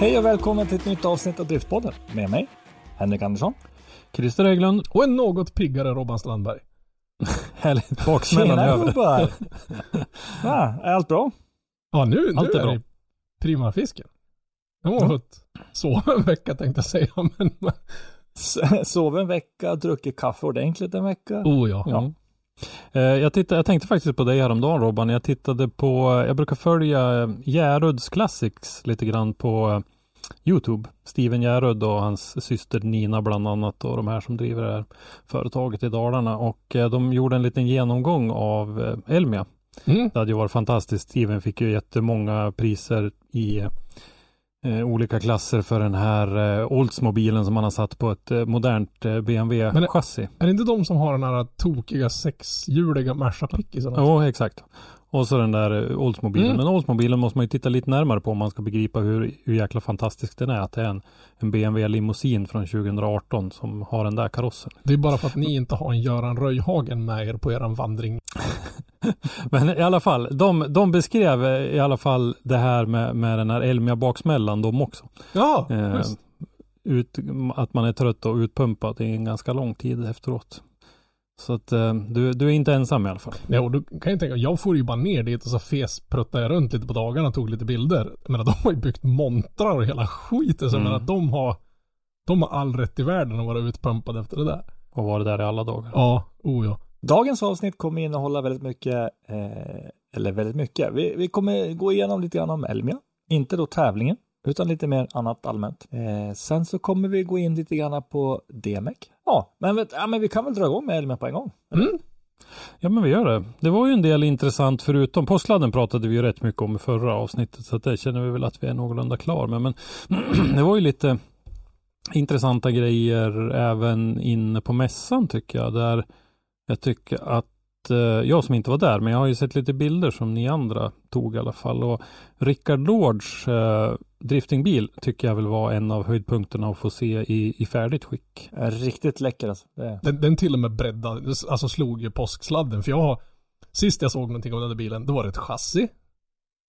Hej och välkommen till ett nytt avsnitt av Driftpodden med mig, Henrik Andersson. Christer Hägglund och en något piggare Robban Strandberg. Härligt. Baksmällan är över. gubbar! Ja, är allt bra? Ja, nu, nu Allt är är bra. det prima fisken. Jag har fått sova en vecka tänkte jag säga, men Sov en vecka, druckit kaffe ordentligt en vecka. oh ja. Ja. Eh, Jag, tittade, jag tänkte faktiskt på dig häromdagen Robban. Jag tittade på, jag brukar följa Järuds Classics lite grann på eh, Youtube. Steven Järud och hans syster Nina bland annat och de här som driver det här företaget i Dalarna. Och eh, de gjorde en liten genomgång av Elmia. Mm. Det hade ju varit fantastiskt. Steven fick ju jättemånga priser i eh, olika klasser för den här eh, Oldsmobilen som han har satt på ett eh, modernt BMW-chassi. Är det inte de som har den här tokiga sexhjuliga Merca-pickisen? Jo, exakt. Och så den där Oldsmobilen. Mm. Men Oldsmobilen måste man ju titta lite närmare på om man ska begripa hur, hur jäkla fantastisk den är. Att det är en, en BMW limousin från 2018 som har den där karossen. Det är bara för att ni inte har en Göran Röjhagen med er på eran vandring. Men i alla fall, de, de beskrev eh, i alla fall det här med, med den här Elmia baksmällan de också. Ja, Eh, ut, att man är trött och utpumpad i en ganska lång tid efteråt. Så att eh, du, du är inte ensam i alla fall. Ja, och då kan jag tänka, jag får ju bara ner dit och så fespruttade jag runt lite på dagarna och tog lite bilder. Men de har ju byggt montrar och hela skiten. Så Mm. menar, de har, de har all rätt i världen att vara utpumpade efter det där. Och var där i alla dagar. Ja, oh ja. Dagens avsnitt kommer innehålla väldigt mycket, eh, eller väldigt mycket. Vi, vi kommer gå igenom lite grann om Elmia. Inte då tävlingen, utan lite mer annat allmänt. Eh, sen så kommer vi gå in lite grann på DMEC. Ja, men, vet, ja, men vi kan väl dra igång med Elmia på en gång. Mm. Ja men vi gör det. Det var ju en del intressant förutom påskladden pratade vi ju rätt mycket om i förra avsnittet så att det känner vi väl att vi är någorlunda klar med. Men det var ju lite intressanta grejer även inne på mässan tycker jag. Där jag tycker att eh, jag som inte var där, men jag har ju sett lite bilder som ni andra tog i alla fall. Och Rickard Lords eh, driftingbil tycker jag väl var en av höjdpunkterna att få se i, i färdigt skick. Riktigt läcker alltså. Det, Den, den till och med breddade, alltså slog ju påsksladden. För jag har, sist jag såg någonting om den där bilen, då var det ett chassi.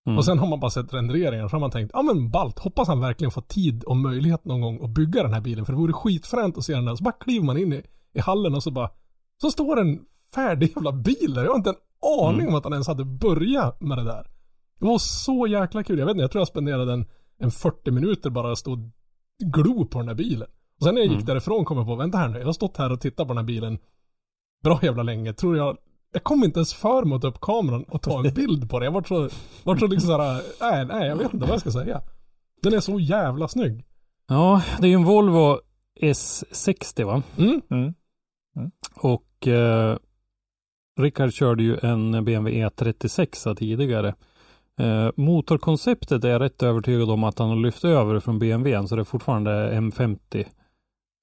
Mm. Och sen har man bara sett renderingar så har man tänkt, ja men balt, hoppas han verkligen får tid och möjlighet någon gång att bygga den här bilen. För det vore skitfränt att se den där. Så bara kliver man in i, i hallen och så bara, så står en färdig jävla bil där. Jag har inte en aning Mm. om att han ens hade börjat med det där. Det var så jäkla kul. Jag vet inte, jag tror jag spenderade en, en 40 minuter bara att stå och glo på den här bilen. Och sen när jag gick Mm. därifrån kom jag på, vänta här nu, jag har stått här och tittat på den här bilen bra jävla länge. Tror jag, jag kom inte ens för mig att ta upp kameran och ta en bild på det. Jag var så, var så liksom såhär, nej, nej, jag vet inte vad jag ska säga. Den är så jävla snygg. Ja, det är ju en Volvo S60 va? Mm. mm. Och eh, Rickard körde ju en BMW E36 tidigare. Eh, motorkonceptet är jag rätt övertygad om att han har lyft över från BMW så det är fortfarande M50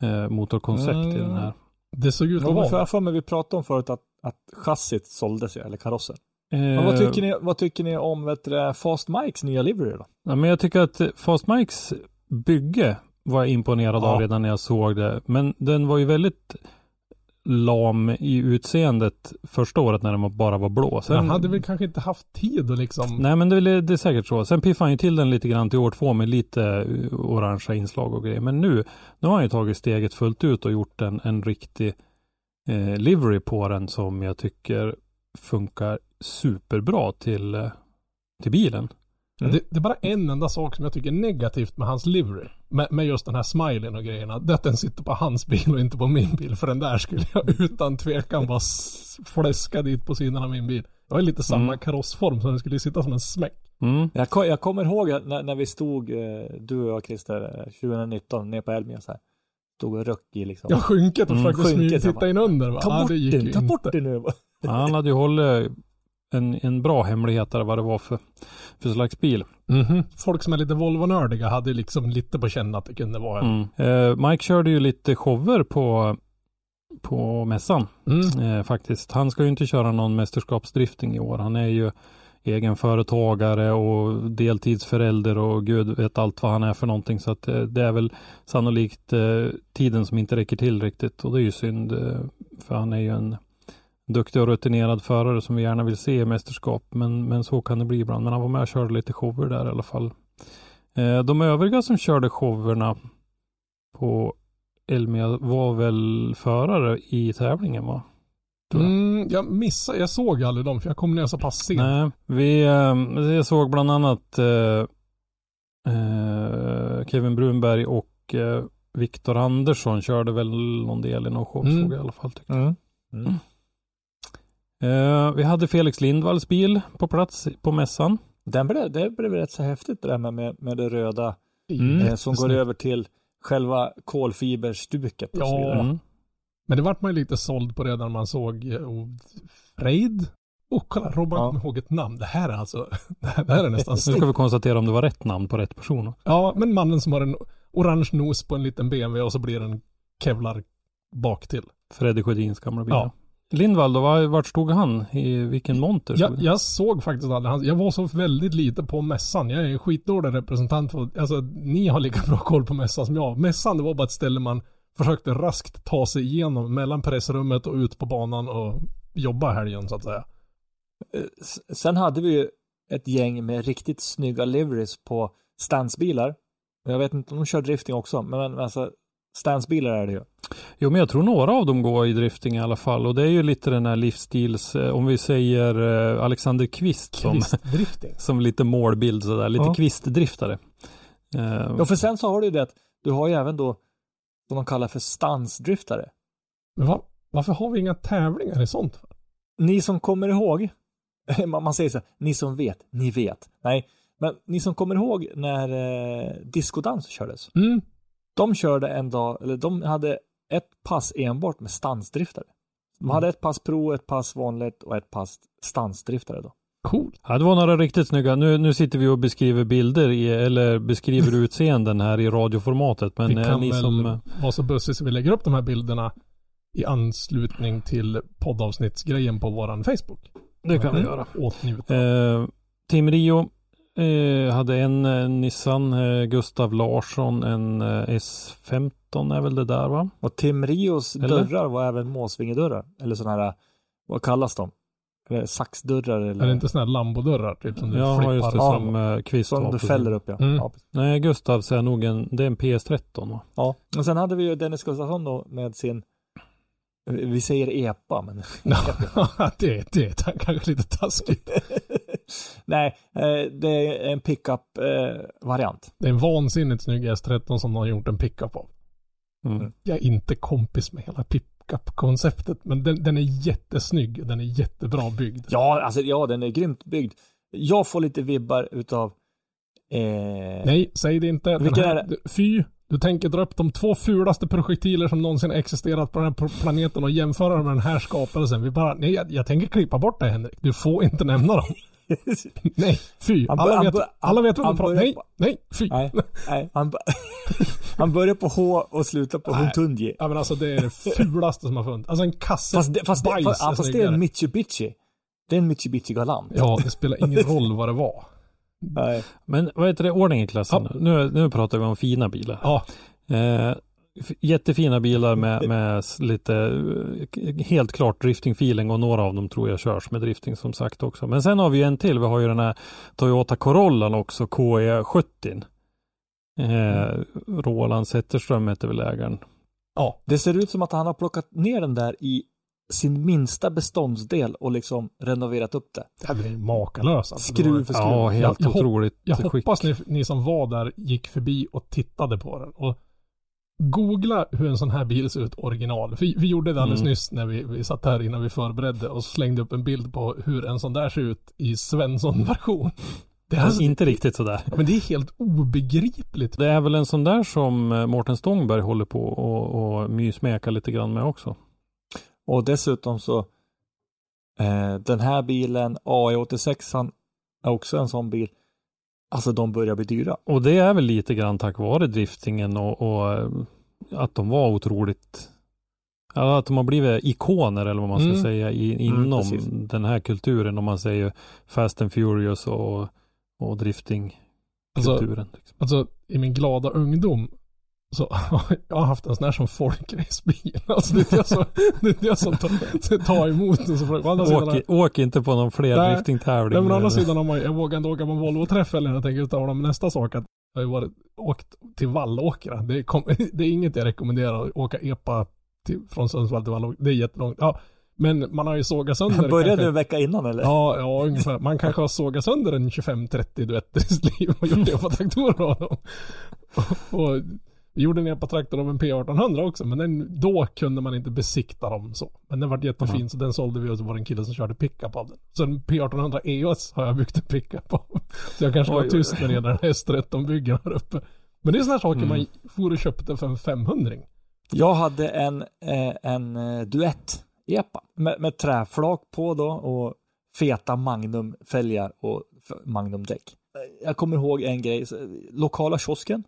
eh, motorkoncept i den här. Det såg ut att vara. jag för mig vi pratade om förut att, att chassit såldes ju, eller karossen. Eh, vad, tycker ni, vad tycker ni om vet du, Fast Mikes nya livery då? Ja, men jag tycker att Fast Mikes bygge var jag imponerad Ja. av redan när jag såg det. Men den var ju väldigt lam i utseendet första året när den bara var blå. Så han hade väl kanske inte haft tid att liksom. Nej men det det är säkert så. Sen piffade han ju till den lite grann till år två med lite eh, orangea inslag och grejer. Men nu, nu har han ju tagit steget fullt ut och gjort en, en riktig eh, livery på den som jag tycker funkar superbra till, eh, till bilen. Det, det är bara en enda sak som jag tycker är negativt med hans livery. Med, med just den här smileyn och grejerna. Det att den sitter på hans bil och inte på min bil. För den där skulle jag utan tvekan bara fläska dit på sidan av min bil. Jag har lite samma Mm. karossform så den skulle sitta som en smäck. Mm. Jag, jag kommer ihåg när, när vi stod, eh, du och jag Christer, eh, 2019 nere på Elmia så här. Stod och röck i liksom. Jag har skynket och Mm, försökte skynket, smyga jag titta bara, in under. Va? ta Ja, bort det gick den, ju ta inte. bort den nu. Ja, Han hade ju hållit en, en bra hemlighet där vad det var för, för slags bil. Mhm. Folk som är lite Volvo-nördiga hade liksom lite på känn att det kunde vara en. Mm. Eh, Mike körde ju lite shower på, på mässan Mm. eh, faktiskt. Han ska ju inte köra någon mästerskapsdrifting i år. Han är ju egen företagare och deltidsförälder och gud vet allt vad han är för någonting. Så att eh, det är väl sannolikt eh, tiden som inte räcker till riktigt och det är ju synd. Eh, för han är ju en duktig och rutinerad förare som vi gärna vill se i mästerskap. Men, men så kan det bli ibland. Men han var med och körde lite shower där i alla fall. Eh, de övriga som körde showerna på Elmia var väl förare i tävlingen va? jag. Mm, jag missade, jag såg aldrig dem för jag kom ner så pass sent. Nej, vi, eh, jag såg bland annat eh, eh, Kevin Brunberg och eh, Viktor Andersson körde väl någon del i någon show Mm. såg jag i alla fall. Tyckte. Mm. Mm. Eh, vi hade Felix Lindvalls bil på plats på mässan. Den blev, det blev rätt så häftigt det där med, med, det röda Mm. eh, som går över till själva kolfiberstuket och så Ja. vidare. Mm. Men det vart man ju lite såld på redan när man såg eh, och Freid. Och kolla, Robban Ja. kom ihåg ett namn. Det här är alltså, det här, det här är nästan Nu ska vi konstatera om det var rätt namn på rätt person. Ja, men mannen som har en orange nos på en liten BMW och så blir det en Kevlar bak till. Freddy Sjödins gamla bil. Ja. Lindvall då, var, vart stod han? I vilken monter? Jag, jag såg faktiskt aldrig jag var så väldigt lite på mässan. Jag är skitdålig representant för, alltså ni har lika bra koll på mässan som jag. Mässan det var bara ett ställe man försökte raskt ta sig igenom mellan pressrummet och ut på banan och jobba helgen så att säga. Eh, Sen hade vi ju ett gäng med riktigt snygga liveries på stansbilar. Jag vet inte om de kör drifting också, men alltså stansbilar är det ju. Jo, men jag tror några av dem går i drifting i alla fall. Och det är ju lite den här livsstils, eh, om vi säger eh, Alexander Kvist som, som lite målbild sådär, lite Ja. kvistdriftare. Eh, Ja, för sen så har du ju det att du har ju även då som de kallar för stansdriftare. Men va, varför har vi inga tävlingar i sånt? för? Ni som kommer ihåg, man säger så här, ni som vet, ni vet. Nej, men ni som kommer ihåg när eh, discodans kördes. Mm. De körde en dag, eller de hade ett pass enbart med stansdriftare. De hade ett pass pro, ett pass vanligt och ett pass stansdriftare då. Cool. Ja, det var några riktigt snygga. Nu, nu sitter vi och beskriver bilder i, eller beskriver utseenden här i radioformatet. Men vi eh, kan ni väl som... eh, vara så bussiga så vi lägger upp de här bilderna i anslutning till poddavsnittsgrejen på våran Facebook. Det kan vi Mm. göra. Åtnjuta. Eh, Tim Rio eh, hade en eh, Nissan, eh, Gustav Larsson, en eh, S15 är väl det där va? Och Tim Rios Eller? dörrar var även måsvingedörrar. Eller sådana här, vad kallas de? Eller saxdörrar eller? Är det inte sådana här lambodörrar typ som du Ja, flippar? just det, som eh, Kvist Som du fäller upp ja. Mm. ja. Nej, Gustavs är nog en, det är en PS13 va? ja. Och sen hade vi ju Dennis Gustafsson då med sin, vi säger EPA men. det, det är kanske lite taskigt. Nej, eh, det är en pickup-variant. Det är en vansinnigt snygg S13 som de har gjort en pickup av. Mm. Jag är inte kompis med hela pickup-konceptet, men den, den är jättesnygg. Den är jättebra byggd. Ja, alltså ja, den är grymt byggd. Jag får lite vibbar utav eh, Nej, säg det inte. Vilken här, är det? du- Fy, du tänker dra upp de två fulaste projektiler som någonsin existerat på den här pl- planeten och jämföra dem med den här skapelsen. Vi bara, nej, jag, jag tänker klippa bort det Henrik. Du får inte nämna dem. nej, fy. Han Alla han vet, alla vet vad han pratar börjar Nej, på- nej, fy. Nej, nej. Han, han börjar på H och slutar på Nej. Huntunji. Ja men alltså det är det fulaste som har funnits. Alltså en kasse Fast, det, fast, det, bajs fast, ja, är fast det är en Mitsubishi. Det är en Mitsubishi Galant. Ja, det spelar ingen roll vad det var. Nej. Men vad heter det, ordning i klassen nu? Nu, nu pratar vi om fina bilar. Ja, Eh, jättefina bilar med, med lite eh, helt klart drifting-feeling och några av dem tror jag körs med drifting som sagt också. Men sen har vi en till. Vi har ju den här Toyota Corollan också, KE70. Eh, Roland Zetterström heter väl ägaren. ja. Det ser ut som att han har plockat ner den där i sin minsta beståndsdel och liksom renoverat upp det. Det här är makalöst. Alltså. Skruv för skruv. Ja, helt Jag- jag otroligt Jag hoppas ni, ni som var där gick förbi och tittade på den. Och googla hur en sån här bil ser ut original. Vi, vi gjorde det alldeles Mm. nyss när vi, vi satt här innan vi förberedde och slängde upp en bild på hur en sån där ser ut i Svensson-version. Det, är alltså, Inte riktigt sådär. men det är helt obegripligt. Det är väl en sån där som eh, Mårten Stångberg håller på och, och mysmeka lite grann med också. Och dessutom så Eh, den här bilen, AI86 är också en sån bil. Alltså de börjar bli dyra. Och det är väl lite grann tack vare driftingen och, och eh, att de var otroligt Ja, att de har blivit ikoner eller vad man ska Mm. säga i, Mm, inom precis. den här kulturen om man säger Fast and Furious och, och driftingkulturen. Alltså, liksom. alltså i min glada ungdom så jag har haft en sån här som folkracebil. Alltså det är det som, det är det som tar, tar emot den. Åk, åk inte på någon fler Nej, men å andra sidan har man jag vågar inte åka på en Volvo-träff eller jag tänker men nästa sak att jag har ju varit, åkt till Vallåkra. Det är, kom, det är inget jag rekommenderar att åka epa till, från Sundsvall till Vallåkra. Det är jättelångt. Ja, men man har ju sågat sönder Började kanske- du en vecka innan eller? Ja, ja ungefär. Man kanske har sågat sönder en 25-30 duetter i sitt liv och gjort epatraktorer av dem. Och, och gjorde en epatraktor av en P1800 också, men den, då kunde man inte besikta dem så. Men den var jättefin, så den sålde vi och så var det en kille som körde pickup av den. Så en P1800 EOS har jag byggt en pickup av. Så jag kanske var oj, tyst när det gäller S13-byggen här uppe. Men det är sådana här saker Mm. man for och köpte för en 500 Jag hade en, eh, en eh, duett epa med, med träflak på då och feta Magnum-fälgar och Magnum-däck. Jag kommer ihåg en grej, lokala kiosken.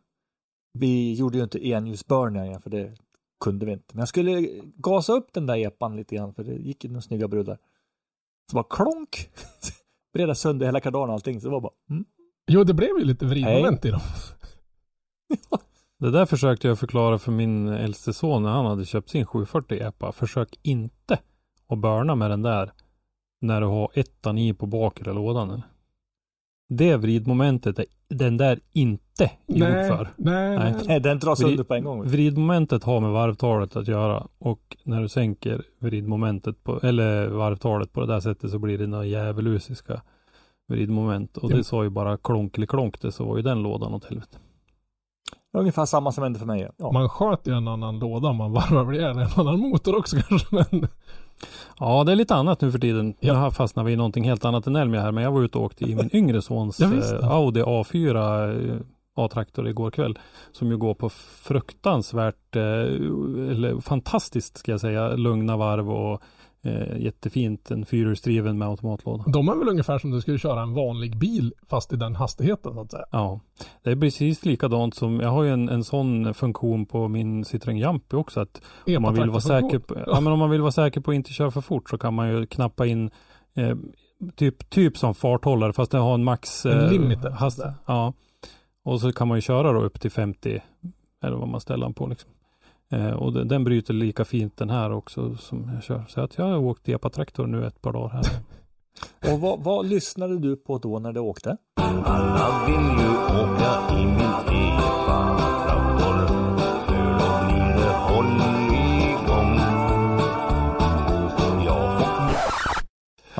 Vi gjorde ju inte enhjulsbörningar för det kunde vi inte. Men jag skulle gasa upp den där epan lite grann för det gick ju några snygga brudar. Så bara klonk! Breda sönder hela kardan och allting. Så det var bara, mm. Jo, det blev ju lite vridmoment i dem. Det där försökte jag förklara för min äldste son när han hade köpt sin 740 EPA. Försök inte att börna med den där när du har ettan i på bakre lådan. Det vridmomentet är den där inte gjord Nej, för. nej, Nej. nej. Den dras Vrid- sönder på en gång. Vridmomentet har med varvtalet att göra och när du sänker vridmomentet på, eller varvtalet på det där sättet så blir det några djävulusiska vridmoment. Och Ja. det sa ju bara klonk eller klonk det så var ju den lådan åt helvete. Ungefär samma som hände för mig. Ja. Man sköt ju en annan låda, man varvar väl ihjäl en annan motor också kanske, men Ja, det är lite annat nu för tiden. Ja. Jag har fastnat vid någonting helt annat än Elmia här, men jag var ute och åkte i min yngre sons eh, Audi A4 eh, A-traktor igår kväll. Som ju går på fruktansvärt, eh, eller fantastiskt ska jag säga, lugna varv och eh, jättefint. En fyrhjulsdriven med automatlåda. de är väl ungefär som du skulle köra en vanlig bil fast i den hastigheten så att säga. Ja, det är precis likadant som, jag har ju en, en sån funktion på min Citroën Jumpy också. Att om man vill vara säker på, ja, men om man vill vara säker på att inte köra för fort så kan man ju knappa in eh, typ, typ som farthållare fast den har en max En eh, limiter, hast, sådär. Ja. Och så kan man ju köra då upp till 50 eller vad man ställer den på liksom. Eh, och den, den bryter lika fint den här också som jag kör. Så att jag har åkt epatraktor nu ett par dagar här. Och vad, vad lyssnade du på då när du åkte? Alla vill ju åka i min epa-traktor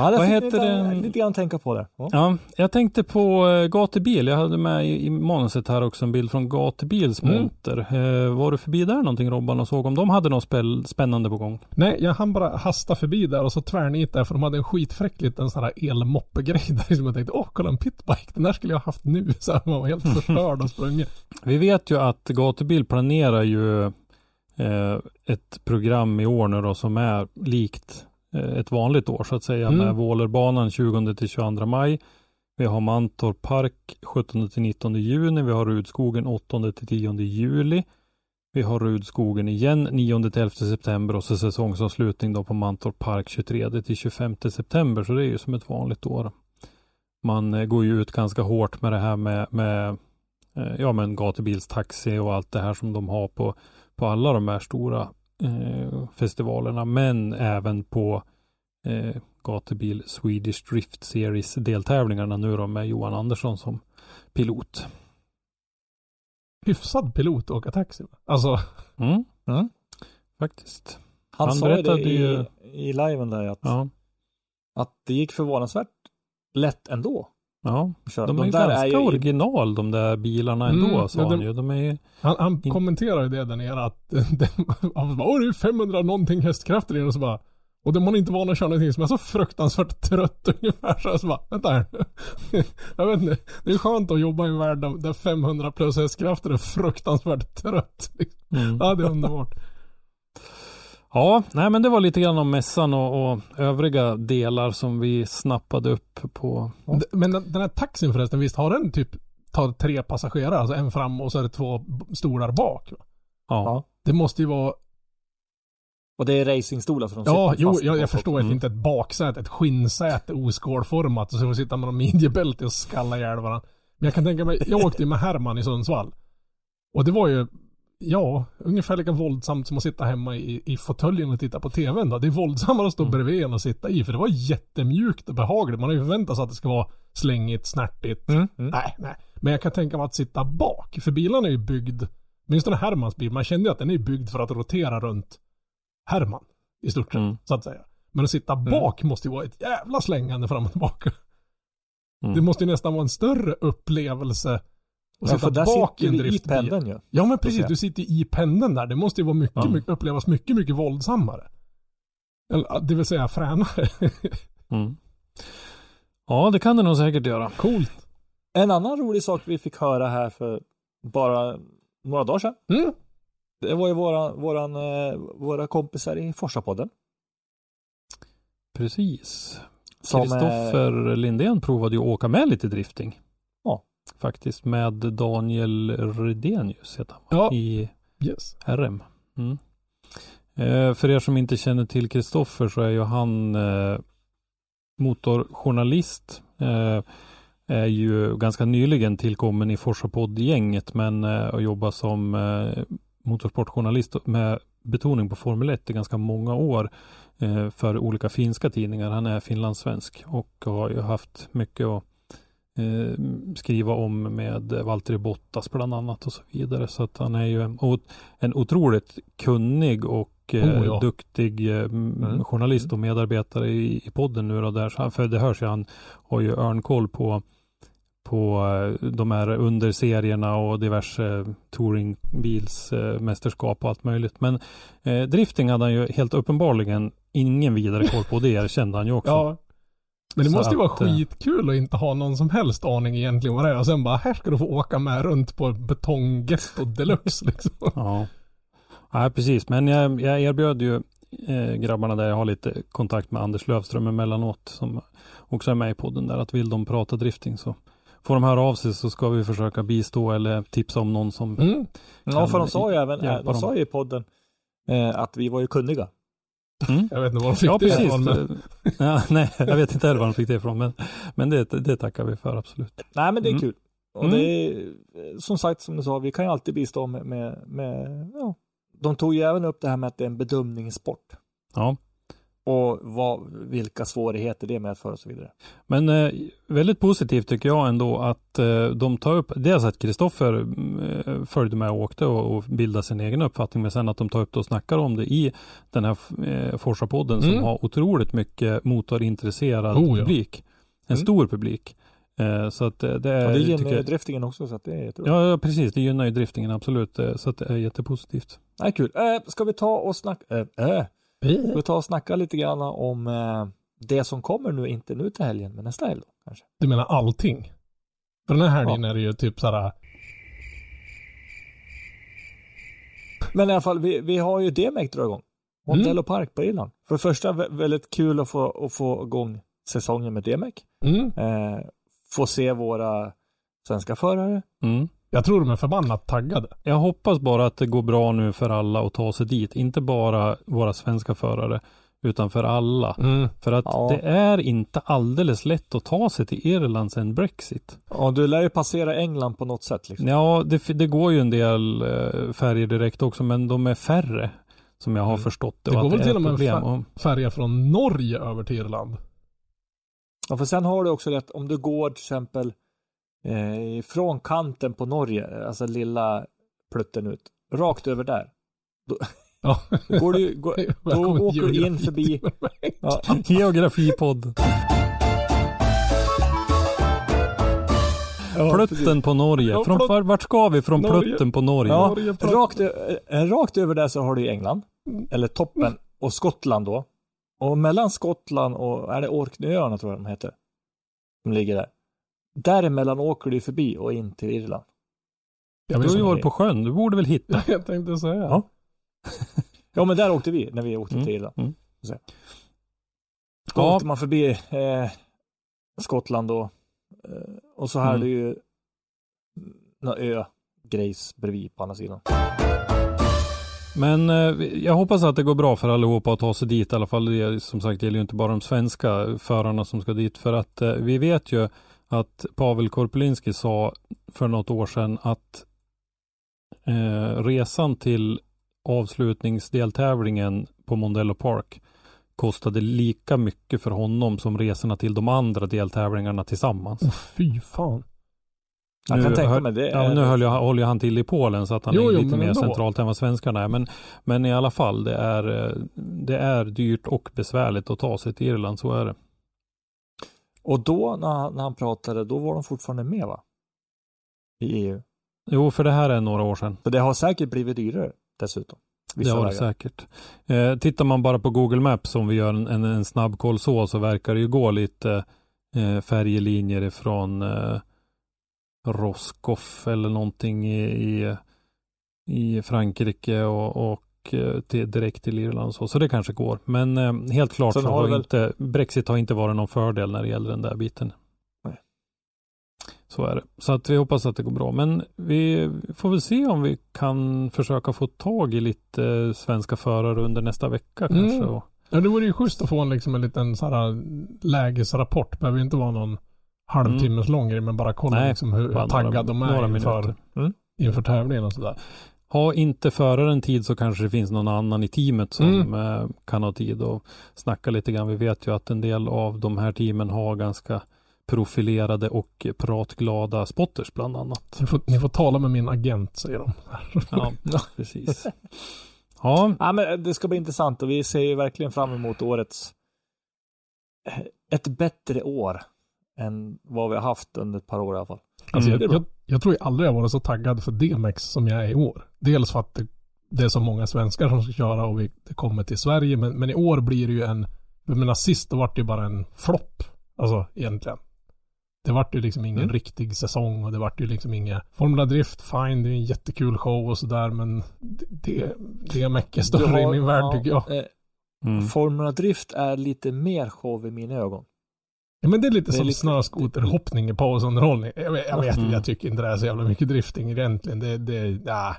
Ja, det Vad heter lite, det? lite grann tänka på där. Ja. Ja, jag tänkte på eh, gatubil. Jag hade med i, i manuset här också en bild från gatubils Mm. monter. Eh, var du förbi där någonting Robban och såg om de hade något spel, spännande på gång? Nej, jag hann bara hasta förbi där och så tvärnit där för de hade en skitfräck liten sån här elmoppegrej där som jag tänkte, åh kolla en pitbike, den där skulle jag ha haft nu. Så här, man var helt förstörd och sprungit. Vi vet ju att gatubil planerar ju eh, ett program i år nu då som är likt ett vanligt år så att säga Mm. med Vålerbanan 20 till 22 maj. Vi har Mantorp Park 17 till 19 juni. Vi har Rudskogen 8 till 10 juli. Vi har Rudskogen igen 9 till 11 september och så säsongsavslutning då på Mantorp Park 23 till 25 september. Så det är ju som ett vanligt år. Man eh, går ju ut ganska hårt med det här med, med eh, ja men gatubilstaxi och allt det här som de har på, på alla de här stora eh, festivalerna. Men även på eh, gatubil Swedish Drift Series deltävlingarna nu då med Johan Andersson som pilot. Hyfsad pilot åka taxi. Alltså, Mm, Mm. faktiskt. Han, Han sa ju det berättade i, ju- i liven där att, Ja, att det gick förvånansvärt lätt ändå. Ja. att köra. De är ju där ganska ju i- original de där bilarna ändå Mm, sa han de- ju. De är ju han, han ju det där nere att han bara, "Åh, det är 500 någonting hästkrafter i den och så bara och de har inte van att köra någonting som är så fruktansvärt trött ungefär. Så jag så bara, vänta här. Jag vet inte. Det är skönt att jobba i en värld där där 500 plus hästkrafter är fruktansvärt trött. liksom. mm. Ja, det är underbart. Ja, nej men det var lite grann om mässan och, och övriga delar som vi snappade upp på. D- Men den, den här taxin förresten, visst har den typ tar tre passagerare, alltså en fram och så är det två stolar bak? Va? Ja, Ja. Det måste ju vara, Och det är racingstolar så de ja, jo, jag, jag förstår att Mm. inte ett baksäte, ett skinnsäte oskålformat och så får sitta med någon midjebälte och skalla ihjäl varandra. Men jag kan tänka mig, jag åkte ju med Herman i Sundsvall. Och det var ju, ja, ungefär lika våldsamt som att sitta hemma i, i fåtöljen och titta på tvn då. Det är våldsammare att stå Mm. bredvid än att sitta i, för det var jättemjukt och behagligt. Man har ju förväntat sig att det ska vara slängigt, snärtigt. Mm, mm. Nej, nej. Men jag kan tänka mig att sitta bak, för bilarna är ju byggd, åtminstone Hermans bil, man kände ju att den är byggd för att rotera runt Herman. I stort sett, Mm. så att säga. Men att sitta bak måste ju vara ett jävla slängande fram och tillbaka. Mm. Det måste ju nästan vara en större upplevelse att Ja, sitta bak i en i driftbil. pendeln ju. Ja men precis, du sitter i pendeln där. Det måste ju vara mycket, Ja. mycket, upplevas mycket, mycket våldsammare. Eller, det vill säga fränare. Mm. Ja, det kan det nog säkert göra. Coolt. En annan rolig sak vi fick höra här för bara några dagar sedan. Mm. Det var ju våra, våran, eh, våra kompisar i Forsapodden. Precis. Eh, Kristoffer Lindén provade ju att åka med lite drifting. Faktiskt med Daniel Redenius heter han Ja, i yes. RM. Mm. Eh, för er som inte känner till Kristoffer så är ju han eh, motorjournalist. Eh, är ju ganska nyligen tillkommen i Forsapodd-gänget men eh, har jobbat som eh, motorsportjournalist med betoning på Formel 1 i ganska många år eh, för olika finska tidningar. Han är finlandssvensk och har ju haft mycket att eh, skriva om med Valtteri Bottas bland annat och så vidare. Så att han är ju en, en otroligt kunnig och eh, Oh, ja. duktig eh, Mm. journalist och medarbetare i, i podden nu då där. Så För det hörs ju han har ju örnkoll på på eh, de här underserierna och diverse touringbilsmästerskap och allt möjligt. Men eh, drifting hade han ju helt uppenbarligen ingen vidare koll på. Det erkände han ju också. Ja. Men det Så måste ju vara att, eh, skitkul att inte ha någon som helst aning egentligen vad det är. Och sen bara, här ska du få åka med runt på betonggetto deluxe liksom. Ja, ja precis. Men jag, jag erbjöd ju eh, grabbarna där jag har lite kontakt med Anders Lövström emellanåt som också är med i podden där att vill de prata drifting så får de höra av sig så ska vi försöka bistå eller tipsa om någon som Mm. Ja, för de sa ju även, de sa ju i podden eh, att vi var ju kunniga. Mm. Jag vet inte var de fick Ja, det precis. ifrån. Men... Ja, nej, jag vet inte heller var de fick det ifrån, men, men det, det tackar vi för absolut. Nej, men det är Mm. kul. Och Mm. det är, som sagt, som du sa, vi kan ju alltid bistå med, med, med ja. De tog ju även upp det här med att det är en bedömningssport. Ja, Och vad, vilka svårigheter det medför och så vidare. men eh, väldigt positivt tycker jag ändå att eh, de tar upp, dels att Kristoffer eh, följde med och åkte och, och bildade sin egen uppfattning, men sen att de tar upp det och snackar om det i den här eh, Forsa-podden som Mm. har otroligt mycket motorintresserad Oh, ja. publik. En Mm. stor publik. Eh, så att eh, det är... Och det gynnar ju driftingen också, så att det är jättebra. Ja, ja, precis. Det gynnar ju driftingen absolut. eh, Så att det är jättepositivt. Nej, kul. Eh, ska vi ta och snacka, eh, ska vi ta och snacka lite grann om eh, det som kommer nu, inte nu till helgen, men nästa helg då, kanske. Du menar allting? För den här helgen är det ju typ såhär, Men i alla fall, vi, vi har ju DMEC dra igång. Montello Park på Irland. För det första, vä- väldigt kul att få, att få igång säsongen med DMEC. mm. Eh, få se våra svenska förare. Mm. Jag tror de är förbannat taggade. Jag hoppas bara att det går bra nu för alla att ta sig dit. Inte bara våra svenska förare, utan för alla. Mm. För att Ja. det är inte alldeles lätt att ta sig till Irland sen Brexit. Ja, du lär ju passera England på något sätt. Liksom. Ja, det, det går ju en del eh, färger direkt också, men de är färre. Som jag har Mm. förstått det. Det går väl till och med fa- Färja från Norge över till Irland. Ja, för sen har du också det om du går till exempel eh, från kanten på Norge, alltså lilla plutten ut, rakt över där. Ja. Då går du, går, Välkommen åker du in förbi- ja, Geografipodd. ja, precis. Plutten på Norge. Ja, Från, vart ska vi från Norge. plutten på Norge? Ja, Norge, rakt, eh, rakt över där så har du England, eller toppen, och Skottland då. Och mellan Skottland och, är det Orkneyöarna tror jag de heter, som ligger där. Däremellan åker du förbi och in till Irland. Jag, Du har ju varit på sjön, du borde väl hitta. jag tänkte säga. Ja. Ja, men där åkte vi när vi åkte Mm, till Irland. mm. Så. Då Ja. åkte man förbi eh, Skottland då. Eh, och så här Mm. är det ju någon ö, Grace bredvid på andra sidan. Men eh, jag hoppas att det går bra för allihopa att ta sig dit i alla fall. Det, som sagt, det gäller ju inte bara de svenska förarna som ska dit. För att eh, vi vet ju att Pavel Korpelinski sa för något år sedan att eh, resan till avslutningsdeltävlingen på Mondello Park kostade lika mycket för honom som resorna till de andra deltävlingarna tillsammans. Oh, fy fan. Jag Nu kan tänka mig det. Ja, nu höll jag, håller han till i Polen så att han Jo, är jo, lite mer centralt än vad svenskarna är. Men, men i alla fall, det är, eh, det är dyrt och besvärligt att ta sig till Irland, så är det. Och då när han, när han pratade, då var de fortfarande med va? I EU. Jo, för det här är några år sedan. Så det har säkert blivit dyrare dessutom. Det har det säkert. Eh, tittar man bara på Google Maps om vi gör en, en, en snabbkoll så, så verkar det ju gå lite eh, färjelinjer ifrån eh, Roscoff eller någonting i, i, i Frankrike och, och till, direkt till Irland så. Så det kanske går. Men eh, helt klart Sen så har väl- inte Brexit har inte varit någon fördel när det gäller den där biten. Nej. Så är det. Så att vi hoppas att det går bra. Men vi får väl se om vi kan försöka få tag i lite eh, svenska förare under nästa vecka Mm. kanske. Och, Ja, det vore ju schysst att få en, liksom, en liten så här, lägesrapport. Behöver inte vara någon halvtimmes lång grej, men bara kolla Nej, liksom, hur bara taggad några- de några är inför. Mm. inför tävlingen och sådär. Ha inte föraren tid så kanske det finns någon annan i teamet som Mm. eh, kan ha tid och snacka lite grann. Vi vet ju att en del av de här teamen har ganska profilerade och pratglada spotters bland annat. Ni får, ni får tala med min agent, säger de. Ja, precis. Ja, Ja, men det ska bli intressant och vi ser ju verkligen fram emot årets ett bättre år än vad vi har haft under ett par år i alla fall. Alltså, Mm. jag, jag, tror jag aldrig jag varit så taggad för DMX som jag är i år. Dels för att det, det är så många svenskar som ska köra och vi det kommer till Sverige. Men, men i år blir det ju en, jag menar sist då vart det ju bara en flopp. Alltså egentligen. Det vart ju liksom ingen Mm. riktig säsong och det vart ju liksom inga Formula Drift, fine, det är en jättekul show och sådär men det, det, är större Du i har- min värld ja, tycker jag. eh, mm. Formula Drift är lite mer show i mina ögon. Ja men det är lite Det är som lite- snöskoterhoppning i pausunderhållning. Jag, vet- jag vet Mm. jag tycker inte det är så jävla mycket drifting egentligen. Det, det, ja.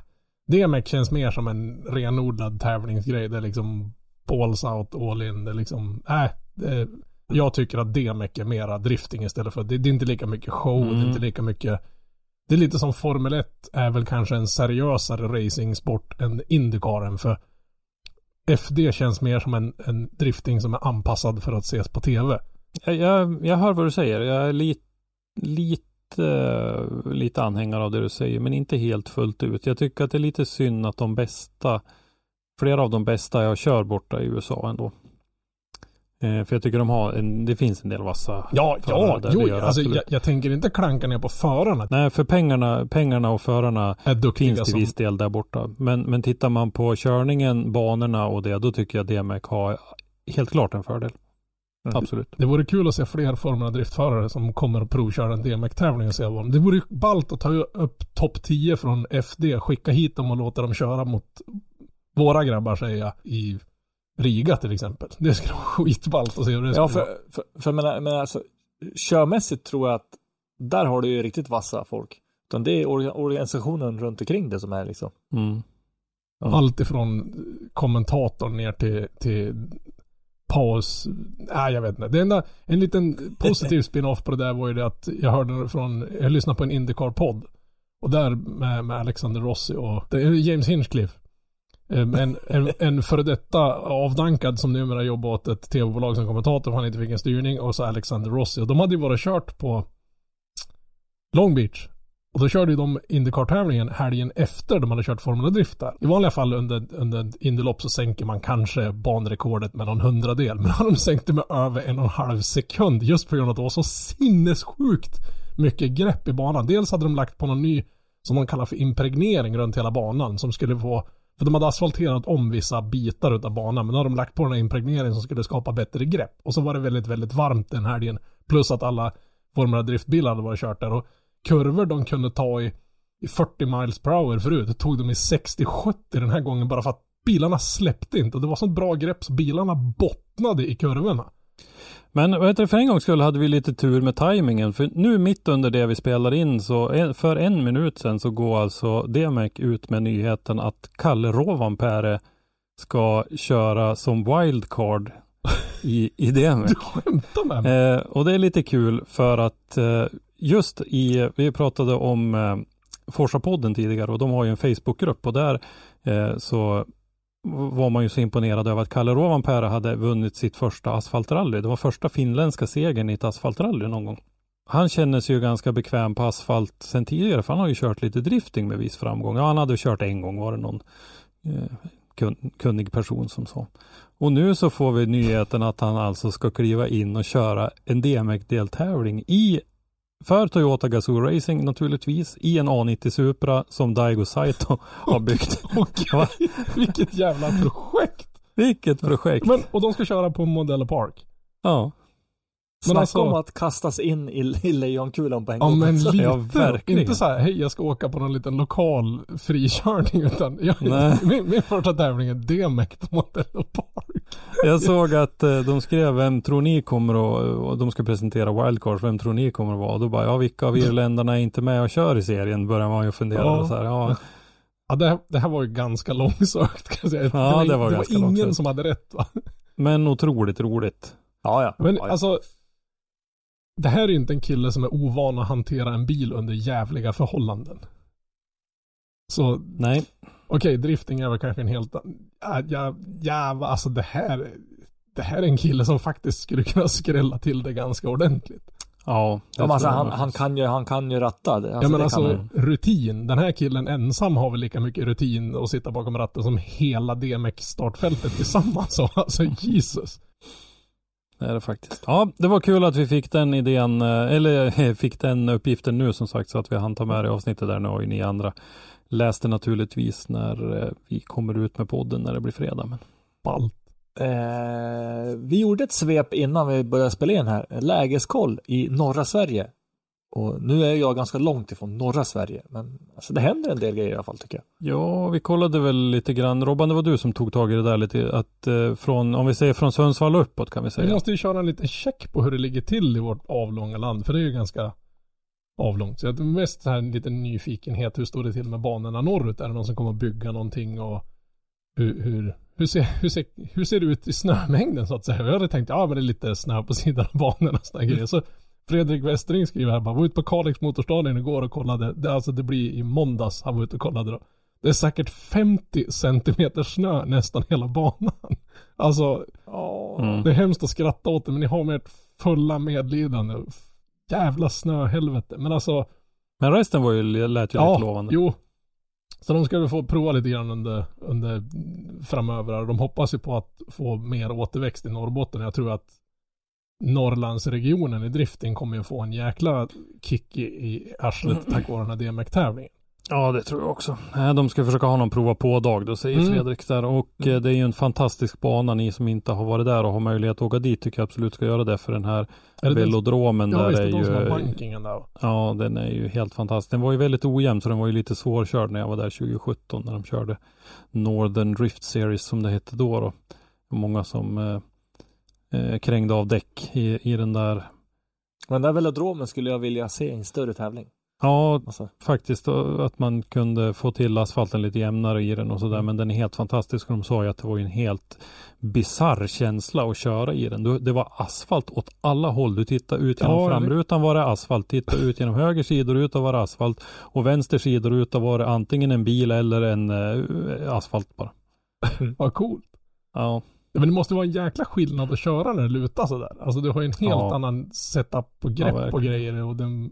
DMX känns mer som en renodlad tävlingsgrej. Det är liksom balls out, all in. Det är liksom, nej. det, jag tycker att DMX är mera drifting istället för, det, det är inte lika mycket show, det är Mm. inte lika mycket det är lite som Formel 1 är väl kanske en seriösare racingsport än Indicaren för FD känns mer som en, en drifting som är anpassad för att ses på tv. Jag, jag, hör vad du säger. Jag är lite, lite, lite anhängare av det du säger, men inte helt fullt ut. Jag tycker att det är lite synd att de bästa, flera av de bästa jag kör borta i USA ändå. Eh, för jag tycker de har, en, det finns en del vassa Ja, ja, där jo, alltså, jag, jag tänker inte klanka ner på förarna. Nej, för pengarna, pengarna och förarna finns till som, viss del där borta. Men, men tittar man på körningen, banorna och det, då tycker jag DMX har helt klart en fördel. Mm. Absolut. Det vore kul att se fler Formula Drift-förare som kommer att provköra en DMX-tävling och se vad de... Det vore ju ballt att ta upp topp 10 från FD, skicka hit dem och låta dem köra mot våra grabbar säger jag, i Riga till exempel. Det skulle vara skitballt att se hur det skulle Ja, för, för, för men, men alltså, körmässigt tror jag att där har du ju riktigt vassa folk. Utan det är orga- organisationen runt omkring det som är liksom. Mm. Allt ifrån kommentatorn ner till, till paus. Nej, jag vet inte. Det enda, en liten positiv spin-off på det där var ju det att jag hörde från, jag lyssnade på en Indycar-podd. Och där med, med Alexander Rossi och det är James Hinchcliffe. Eh, en, en, en före detta avdankad som numera jobbar åt ett tv-bolag som kommentator för han inte fick en styrning och så Alexander Rossi. Och de hade ju bara kört på Long Beach. Och då körde ju de Indycar-tävlingen helgen efter de hade kört Formula Drift där. I vanliga fall under, under ett Indylopp så sänker man kanske banrekordet med någon hundradel. Men de sänkte med över en och en halv sekund just på grund av att det var så sinnessjukt mycket grepp i banan. Dels hade de lagt på någon ny, som de kallar för impregnering runt hela banan som skulle få för de hade asfalterat om vissa bitar utav banan men då hade de lagt på den här impregneringen som skulle skapa bättre grepp. Och så var det väldigt, väldigt varmt den helgen. Plus att alla Formula Driftbilar hade varit kört där och kurvor de kunde ta i, i 40 miles per hour förut, det tog de i 60-70 den här gången bara för att bilarna släppte inte och det var så bra grepp så bilarna bottnade i kurvorna. Men heter det, för en gångs skull hade vi lite tur med tajmingen. För nu mitt under det vi spelar in så för en minut sedan så går alltså DMEC ut med nyheten att Kalle Rovanperä ska köra som wildcard i, i DMEC. Du skämtar med mig? Eh, och det är lite kul för att eh, just i, vi pratade om eh, Forsa-podden tidigare och de har ju en Facebookgrupp och där eh, så var man ju så imponerad över att Kalle Rovanperä hade vunnit sitt första asfaltrally. Det var första finländska segern i ett asfaltrally någon gång. Han känner sig ju ganska bekväm på asfalt sen tidigare för han har ju kört lite drifting med viss framgång. Ja, han hade kört en gång var det någon eh, kun, kunnig person som sa. Och nu så får vi nyheten att han alltså ska kliva in och köra en DMX-deltävling i för Toyota Gazoo Racing naturligtvis i en A90 Supra som Daigo Saito har byggt. Va? Vilket jävla projekt! Vilket projekt! Men, och de ska köra på Modella Park. Ja, Snacka alltså- om att kastas in i, i lejonkulan på en Ja gång. men också. lite. Ja, verkligen. Inte så här, hej jag ska åka på någon liten lokal frikörning utan jag, Nej. min, min första tävling är DMX på Modella Park. jag såg att eh, de skrev vem tror ni kommer att, och de ska presentera wildcards, vem tror ni kommer att vara? Och då bara, ja vilka av irländarna är inte med och kör i serien? Börjar man ju fundera. Ja. Och så här, ja, Ja det, här- det här var ju ganska långsökt kan jag säga. Ja, det var det ganska var ingen långsökt. som hade rätt va? men otroligt roligt. Ja, ja. Men ja, ja. alltså det här är ju inte en kille som är ovan att hantera en bil under jävliga förhållanden. Så Nej, okej, drifting är väl kanske en helt ja, ja, ja, alltså det här det här är en kille som faktiskt skulle kunna skrälla till det ganska ordentligt. ja. Ja, alltså, han, han, kan ju, han kan ju ratta. Alltså, ja men det alltså rutin. Den här killen ensam har väl lika mycket rutin att sitta bakom ratten som hela DMX startfältet tillsammans. Så, Alltså Jesus. Det är det faktiskt. Ja, det var kul att vi fick den idén, eh, eller fick den uppgiften nu som sagt så att vi hann ta med det i avsnittet där nu och ni andra läste naturligtvis när eh, vi kommer ut med podden när det blir fredag. Men Ballt. Eh, vi gjorde ett svep innan vi började spela in här. Lägeskoll i norra Sverige. Och nu är jag ganska långt ifrån norra Sverige. Men alltså, det händer en del grejer i alla fall tycker jag. ja, vi kollade väl lite grann. Robban, det var du som tog tag i det där lite. Att eh, från, om vi säger från Sundsvall och uppåt kan vi Vi säga. måste ju köra en liten check på hur det ligger till i vårt avlånga land. För det är ju ganska avlångt. Så jag är mest så här en liten nyfikenhet. Hur står det till med banorna norrut? Är det någon som kommer att bygga någonting? Och hur, hur, hur, ser, hur, ser, hur ser det ut i snömängden så att säga? Jag hade tänkt, ja men det är lite snö på sidan av banorna och sådana grejer. Så Fredrik Westring skriver här bara, var ute på Kalix motorstadion igår och kollade. Det, alltså det blir i måndags han var ute och kollade då. Det är säkert 50 centimeter snö nästan hela banan. Alltså, Mm. det är hemskt att skratta åt det, men ni har med ert fulla medlidande. Jävla snöhelvete. Men alltså, Men resten var ju, lät ju ja, lite lovande. jo. Så de ska väl få prova lite grann under, under framöver. De hoppas ju på att få mer återväxt i Norrbotten. Jag tror att Norrlandsregionen i drifting kommer ju få en jäkla kick i, i arslet tack vare den här DMX-tävlingen. Ja, det tror jag också. De ska försöka ha någon prova på-dag då, säger Mm. Fredrik där. Och eh, det är ju en fantastisk bana. Ni som inte har varit där och har möjlighet att åka dit tycker jag absolut ska göra det. För den här velodromen ja, där är som ju... bankingen där. Ja, den är ju helt fantastisk. Den var ju väldigt ojämn så den var ju lite svårkörd när jag var där 2017 när de körde Northern Drift Series som det hette då. då. Många som eh, krängde av däck i, i den där. Men den där velodromen skulle jag vilja se i en större tävling. Ja, Alltså, faktiskt eh, att man kunde få till asfalten lite jämnare i den och sådär. Men den är helt fantastisk. De sa ju att det var en helt bizarr känsla att köra i den. Det var asfalt åt alla håll. Du tittade ut genom Ja, framrutan var det asfalt. Tittade ut genom höger sidoruta var det asfalt. Och vänster sidoruta var det antingen en bil eller en eh, asfalt bara. Vad coolt. Ja, men det måste vara en jäkla skillnad att köra när det lutar sådär. Alltså du har ju en helt Ja. annan setup på Ja, grepp verkligen. och grejer och den...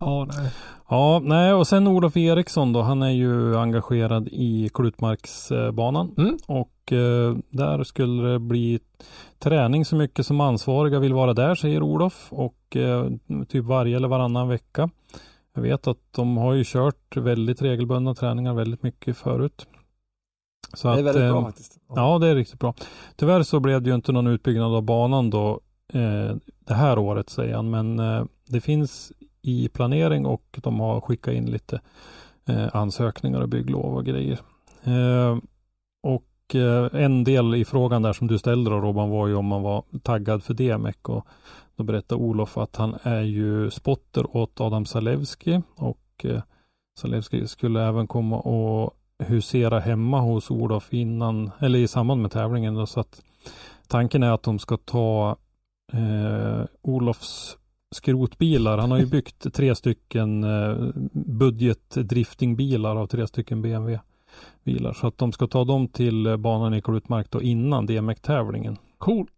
Ja, nej. Ja, nej och sen Olof Eriksson då. Han är ju engagerad i Klutmarksbanan. Mm. Och eh, där skulle det bli träning så mycket som ansvariga vill vara där, säger Olof. Och eh, typ varje eller varannan vecka. Jag vet att de har ju kört väldigt regelbundna träningar väldigt mycket förut. Så det är att, väldigt bra eh, faktiskt. Ja, det är riktigt bra. Tyvärr så blev det ju inte någon utbyggnad av banan då eh, det här året säger han, men eh, det finns i planering och de har skickat in lite eh, ansökningar och bygglov och grejer. Eh, och eh, en del i frågan där som du ställde då Robban var ju om man var taggad för DMEC och då berättade Olof att han är ju spotter åt Adam Zalewski och Zalewski skulle även komma och husera hemma hos Olof innan eller i samband med tävlingen då, så att tanken är att de ska ta eh, Olofs skrotbilar. Han har ju byggt tre stycken eh, budgetdriftingbilar av tre stycken BMW bilar. Så att de ska ta dem till banan i Klutmark då innan DMX-tävlingen. Coolt.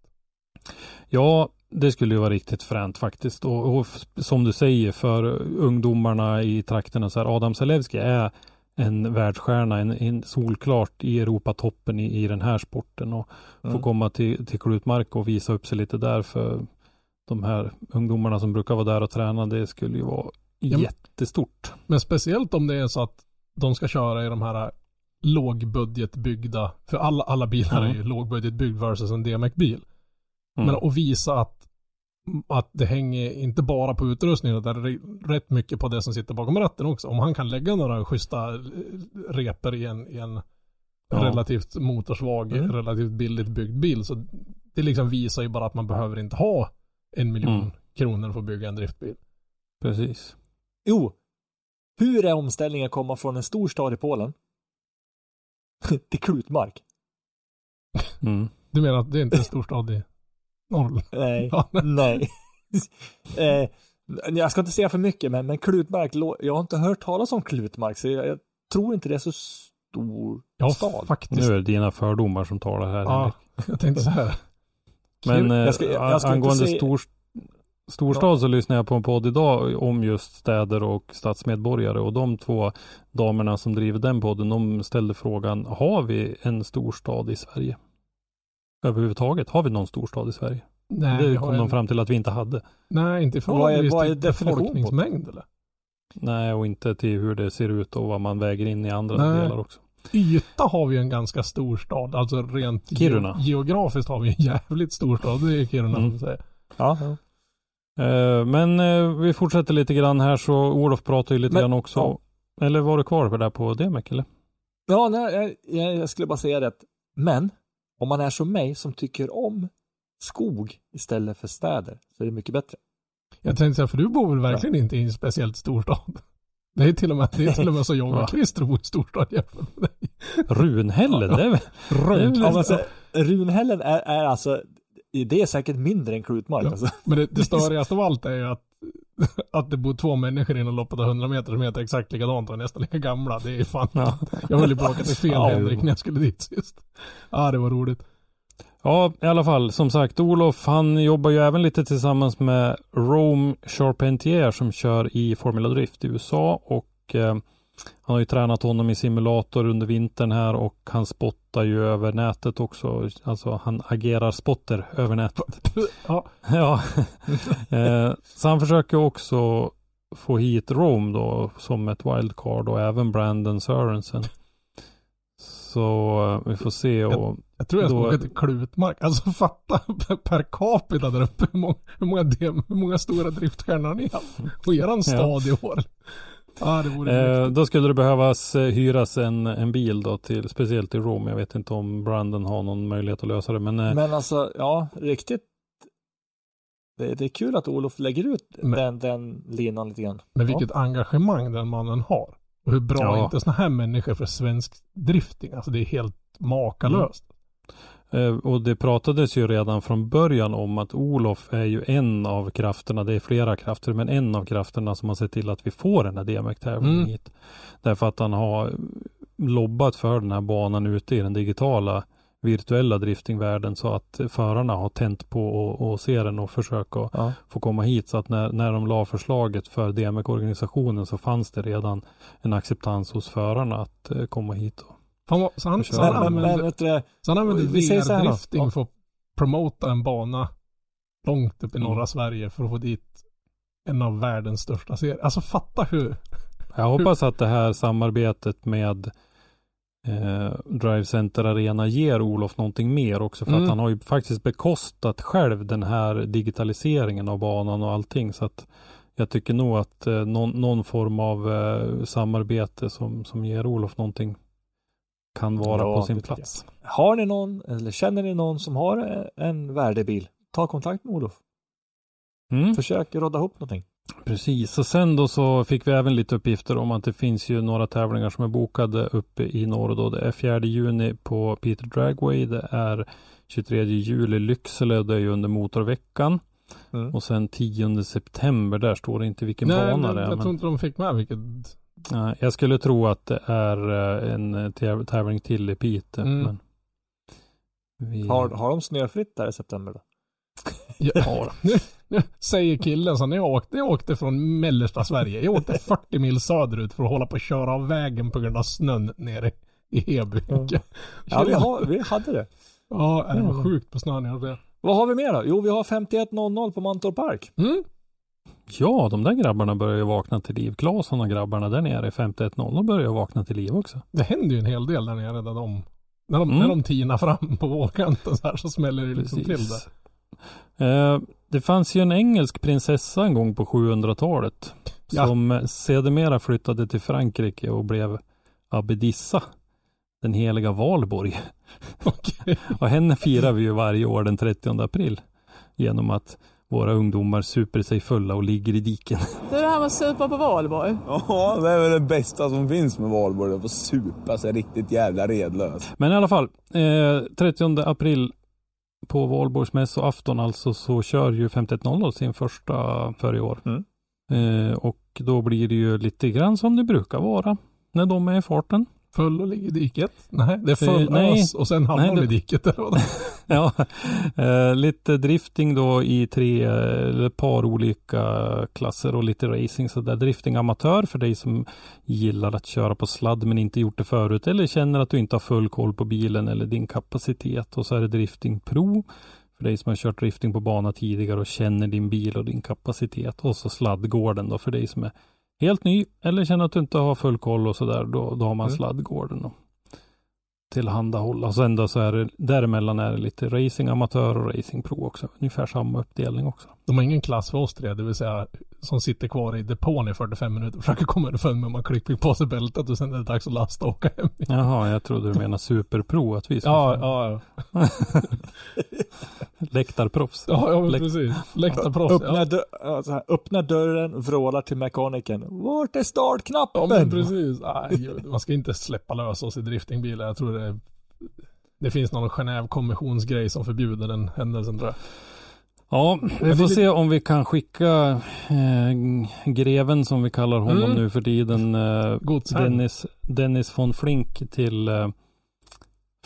Ja, det skulle ju vara riktigt fränt faktiskt. Och, och som du säger för ungdomarna i trakterna så här, Adam Zalewski är en världsstjärna, en, en solklart i Europatoppen i, i den här sporten och Mm. få komma till, till Klutmark och visa upp sig lite där för de här ungdomarna som brukar vara där och träna. Det skulle ju vara Ja, jättestort. Men speciellt om det är så att de ska köra i de här lågbudgetbyggda, för alla, alla bilar Ja. är ju lågbudgetbyggd versus en DMX-bil. Mm. Men att visa att, att det hänger inte bara på utrustningen utan rätt mycket på det som sitter bakom ratten också. Om han kan lägga några schyssta eh, repor i en, i en Ja. relativt motorsvag, Mm. relativt billigt byggd bil. Så det liksom visar ju bara att man behöver inte ha en miljon Mm. kronor för att bygga en driftbil. Precis. Jo, hur är omställningen att komma från en stor stad i Polen till Klutmark? Mm. Du menar att det är inte en storstad i Norrland? Nej. Ja, Nej. eh, jag ska inte säga för mycket, men, men Klutmark, jag har inte hört talas om Klutmark, så jag, jag tror inte det är så stor Ja, stad. faktiskt. Nu är det dina fördomar som talar här. Ja, Henrik. jag tänkte så här. Men eh, Jag ska- jag ska angående säga- stor, storstad så lyssnade jag på en podd idag om just städer och stadsmedborgare och de två damerna som driver den podden de ställde frågan har vi en storstad i Sverige? Överhuvudtaget, har vi någon storstad i Sverige? Nej, vi det kom de en- fram till att vi inte hade. Nej, inte i Vad är- förhållande vad är befolkningsmängd eller? Nej, och inte till hur det ser ut och vad man väger in i andra Nej. delar också. Yta har vi en ganska stor stad, alltså rent Kiruna. ge- geografiskt har vi en jävligt stor stad, det är Kiruna Mm. Ja, ja. Eh, men eh, vi fortsätter lite grann här så Olof pratar ju lite Men- grann också. Eller var du kvar på det där på Demek eller? ja nej, jag, jag, jag skulle bara säga det. Men om man är som mig som tycker om skog istället för städer så är det mycket bättre. Jag tänkte säga, för du bor väl verkligen inte i en speciellt stor stad? Det är till och med, det är till och med så jag och Christer bor i storstad jämfört med dig. Runhällen, det är väl? Ja, men alltså, Runhällen är, är alltså, det är säkert mindre än Klutmark Ja. alltså. Men det, det störigaste av allt är ju att, att det bor två människor inom loppet av 100 meter som heter exakt likadant och nästan lika gamla. Det är fan. Ja. Jag höll ju på att åka till fel Ja. Henrik när jag skulle dit sist. Ja, det var roligt. Ja, i alla fall som sagt Olof han jobbar ju även lite tillsammans med Rome Charpentier som kör i Formula Drift i USA och eh, han har ju tränat honom i simulator under vintern här och han spottar ju över nätet också. Alltså han agerar spotter över nätet. Ja, ja. eh, så han försöker också få hit Rome då som ett wildcard och även Brandon Sörensen. Så eh, vi får se och jag tror jag ska Då- åka till Klutmark. Alltså fatta per capita där uppe hur många, hur många, hur många stora driftstjärnor har ni haft på eran stad i år. Ja, det vore Eh, då skulle det behövas eh, hyras en, en bil då till, speciellt i Rom. Jag vet inte om Brandon har någon möjlighet att lösa det, men, eh, Men alltså, ja, riktigt. Det, det är kul att Olof lägger ut Men- den, den linan lite grann. Men vilket engagemang den mannen har. Och hur bra Ja. är inte sådana här människor för svensk drifting? Alltså det är helt makalöst. eh, och det pratades ju redan från början om att Olof är ju en av krafterna, det är flera krafter, men en av krafterna som har sett till att vi får den här DMX-tävlingen Mm. hit. Därför att han har lobbat för den här banan ute i den digitala virtuella driftingvärlden så att förarna har tänt på och, och se den och försöka Ja. få komma hit. Så att när, när de la förslaget för DMEC-organisationen så fanns det redan en acceptans hos förarna att eh, komma hit. Och, Fan vad, så han, så han så han då. VR-drifting för att promota en bana långt upp i norra Mm. Sverige för att få dit en av världens största serier. Alltså fatta hur. jag hoppas att det här samarbetet med eh, Drive Center Arena ger Olof någonting mer också. För Mm. att han har ju faktiskt bekostat själv den här digitaliseringen av banan och allting. Så att jag tycker nog att eh, någon, någon form av eh, samarbete som, som ger Olof någonting kan vara Ja, på sin plats. Har ni någon, eller känner ni någon som har en värdebil? Ta kontakt med Olof. Mm. Försök rodda ihop någonting. Precis, och sen då så fick vi även lite uppgifter om att det finns ju några tävlingar som är bokade uppe i norr då. Det är 4 juni på Peter Dragway, det är 23 juli Lycksele och det är ju under motorveckan. Mm. Och sen 10 september, där står det inte vilken Nej, bana men det är. jag Men, tror inte de fick med vilket. Jag skulle tro att det är eh, en eh, täv- tävling till i Piteå. Mm. Men vi... Har, har de snöfritt där i september då? Ja, säger killen som jag åkte, jag åkte från mellersta Sverige. Jag åkte 40 mil söderut för att hålla på att köra av vägen på grund av snön nere i Heby. Ja. Ja, vi, har, vi hade det. Ja, det var sjukt på snön. Vad har vi mer då? Jo, vi har 5100 på Mantorp Park. Mm. Ja, de där grabbarna börjar ju vakna till liv. Claesson och grabbarna där nere i 5100 börjar ju vakna till liv också. Det händer ju en hel del där nere där de, när de, Mm. när de tinar fram på vågkanten så här så smäller det liksom till där. Eh, det fanns ju en engelsk prinsessa en gång på 700-talet. Ja. Som sedermera flyttade till Frankrike och blev abbedissa. Den heliga Valborg. Okej. Och henne firar vi ju varje år den 30 april. Genom att våra ungdomar super sig fulla och ligger i diken. Du, det här med att supa på valborg. Ja, det är väl det bästa som finns med valborg. Att få supa sig riktigt jävla redlös. Men i alla fall, eh, 30 april på valborgsmässoafton alltså så kör ju 5100 sin första för i år. Mm. Eh, och då blir det ju lite grann som det brukar vara när de är i farten. Full och ligger i diket? Nej, det full Eh, nej. ös och sen hamnar Nej, de i det- diket. Ja, eh, lite drifting då i tre, eller par olika klasser och lite racing. Så där drifting amatör för dig som gillar att köra på sladd men inte gjort det förut eller känner att du inte har full koll på bilen eller din kapacitet. Och så är det drifting pro för dig som har kört drifting på bana tidigare och känner din bil och din kapacitet. Och så sladdgården då för dig som är helt ny eller känner att du inte har full koll och sådär. Då, då har man Mm. sladdgården. Och tillhandahålla. Och sen då så är det däremellan är det lite racing amatör och racing pro också. Ungefär samma uppdelning också. De har ingen klass för oss tre, det vill säga som sitter kvar i depån i 45 minuter och försöker komma underfund med om man klickar på sig bältet och sen är det dags att lasta och åka hem. Jaha, jag trodde du menade superpro att vi skulle Ja, köra. ja, Läktarproffs. ja, ja Läkt- precis. Läktarproffs. Öppna, Ja. dö- alltså öppna dörren, vrålar till mekanikern. Vart är startknappen? ja, men precis. Gud, man ska inte släppa lös oss i driftingbilar. Jag tror det det finns någon Genève-konventionsgrej som förbjuder den händelsen tror jag. Ja, vi får se om vi kan skicka eh, greven som vi kallar honom Mm. nu för tiden. Eh, Godsherren. Dennis, Dennis von Flink till eh,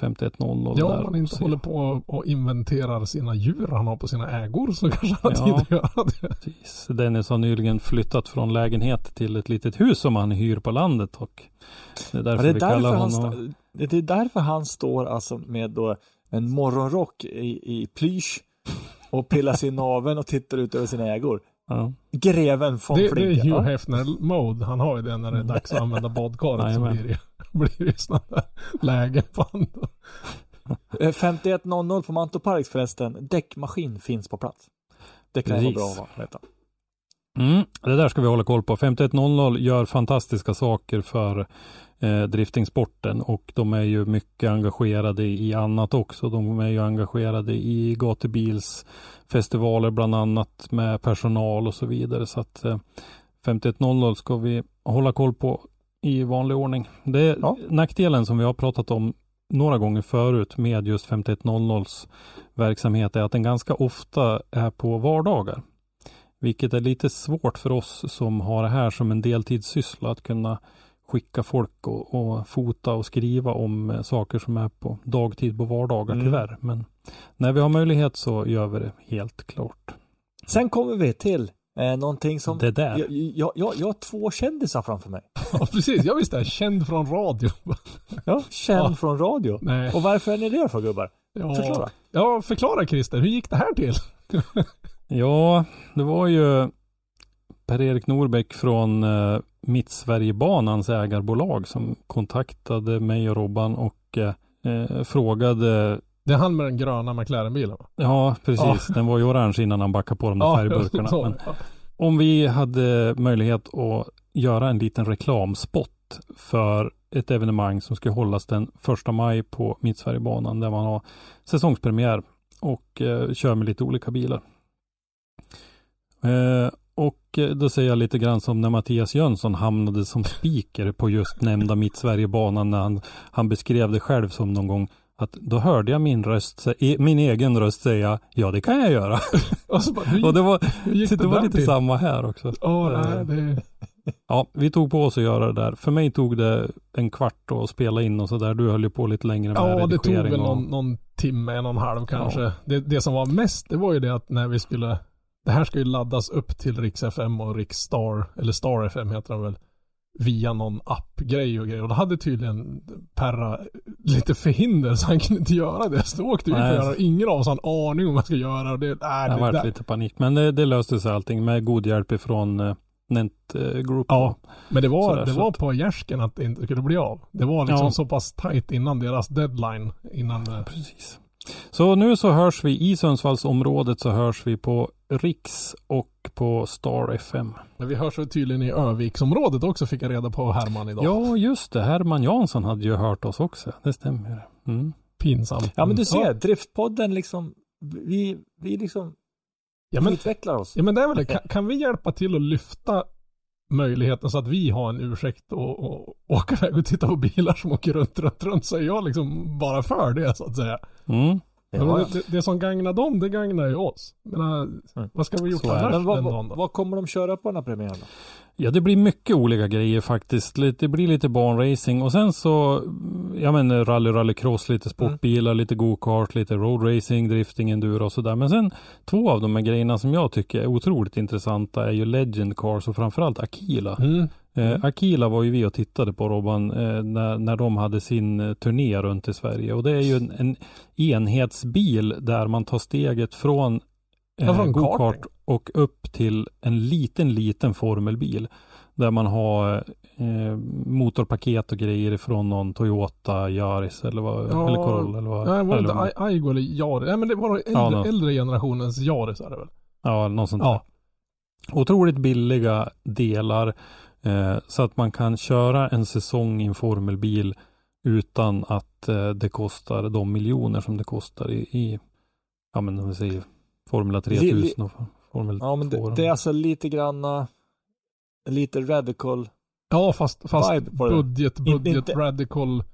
5100 Ja, där om man och inte håller på och inventerar sina djur han har på sina ägor så kanske han har Ja. tid att göra det. Precis. Dennis har nyligen flyttat från lägenhet till ett litet hus som han hyr på landet och det är Ja, därför det, är vi därför kallar han honom. det är därför han står alltså med då en morgonrock i, i plysch och pillar sin naveln och tittar ut över sina ägor. Ja. Greven von Det, det Flink. är Hugh. Hefner-mode. Han har ju det när det är dags att använda badkaret. så blir det, blir det sådana lägen på honom. Eh, 5100 på Mantorp Park förresten. Däckmaskin finns på plats. Det kan vara bra att veta. Mm, det där ska vi hålla koll på. 5100 gör fantastiska saker för eh, driftingsporten och de är ju mycket engagerade i annat också. De är ju engagerade i gatubilsfestivaler bland annat med personal och så vidare. Så att eh, 5100 ska vi hålla koll på i vanlig ordning. Det är Ja. nackdelen som vi har pratat om några gånger förut med just 5100s verksamhet är att den ganska ofta är på vardagar. Vilket är lite svårt för oss som har det här som en deltidssyssla att kunna skicka folk och, och fota och skriva om eh, saker som är på dagtid på vardagar Mm. tyvärr. Men när vi har möjlighet så gör vi det helt klart. Sen kommer vi till eh, någonting som... Det där. Jag, jag, jag, jag har två kändisar framför mig. Ja, precis. Jag visste det. Känd från radio. Ja, känd Ja. från radio. Nej. Och varför är ni det för gubbar? Ja. Förklara. Ja, förklara Christer. Hur gick det här till? Ja, det var ju Per-Erik Norbäck från eh, Mittsverigebanans ägarbolag som kontaktade mig och Robban och eh, eh, frågade Det är han med den gröna McLaren-bilen va? Ja, precis. Den var ju orange innan han backade på de där färgburkarna. så. Men om vi hade möjlighet att göra en liten reklamspot för ett evenemang som ska hållas den första maj på Mittsverigebanan där man har säsongspremiär och eh, kör med lite olika bilar. Eh, och eh, då säger jag lite grann som när Mattias Jönsson hamnade som speaker på just nämnda Mittsverigebanan när han, han beskrev det själv som någon gång att då hörde jag min röst, e- min egen röst säga ja det kan jag göra. Och så bara, och det var, så det var lite till? samma här också. Åh, nej, det... Ja, vi tog på oss att göra det där. För mig tog det en kvart att spela in och så där. Du höll ju på lite längre med Ja, det tog redigering väl och- någon, någon timme, en och en halv kanske. Det, det som var mest, det var ju det att när vi skulle, det här ska ju laddas upp till Rix FM och Rix Star, eller Star FM heter den väl, via någon appgrej och grejer. Och då hade tydligen Perra lite förhinder så han kunde inte göra det. Så då åkte vi Nej. att göra ingen av oss har en aning om vad jag ska göra. Och det, nej, Det har det, varit där. lite panik. Men det, det löste sig allting med god hjälp ifrån uh, Nent eh, Group. Ja, men det var, Sådär, det var på gärsken att det inte skulle bli av. Det var liksom Ja. så pass tajt innan deras deadline. Innan det... Precis. Så nu så hörs vi i Sundsvallsområdet så hörs vi på Riks och på Star FM. Men vi hörs tydligen i Öviksområdet också fick jag reda på Herman idag. Ja, just det. Herman Jansson hade ju hört oss också. Det stämmer. Mm. Pinsamt. Ja men du ser, Ja. Driftpodden liksom, vi, vi liksom Ja men, utvecklar oss. ja men det är väl det. Kan, kan vi hjälpa till att lyfta möjligheten så att vi har en ursäkt och, och åka iväg och titta på bilar som åker runt, runt, runt så är jag liksom bara för det så att säga. Mm. Ja, men Ja, det, det, det som gagnar dem, det gagnar ju oss. Men, äh, vad ska vi gjort annars vad, den dagen vad, då? vad kommer de köra på den här premiären? Ja, det blir mycket olika grejer faktiskt. Det blir lite banracing och sen så, ja men rally, rallycross, lite sportbilar, lite go-kart, lite roadracing, drifting, enduro och sådär. Men sen två av de här grejerna som jag tycker är otroligt intressanta är ju Legend Cars och framförallt Akila. Mm. Eh, Akila var ju vi och tittade på Robban eh, när, när de hade sin eh, turné runt i Sverige och det är ju en, en enhetsbil där man tar steget från, eh, go-kart och upp till en liten, liten formelbil. Där man har eh, motorpaket och grejer från någon Toyota Yaris eller, vad, Ja, eller Corolla eller vad. Nej, var det inte Aigo eller Yaris? Nej men det var äldre, Ja, äldre generationens Yaris är det väl? Ja, något sånt Ja. där. Otroligt billiga delar eh, så att man kan köra en säsong i en formelbil utan att eh, det kostar de miljoner som det kostar i, i ja men om vi säger Formula 3000 och Formel Ja men 2. det, det är alltså lite granna, lite radical. Ja fast, fast Vibe på det. budget, budget, inte- radical.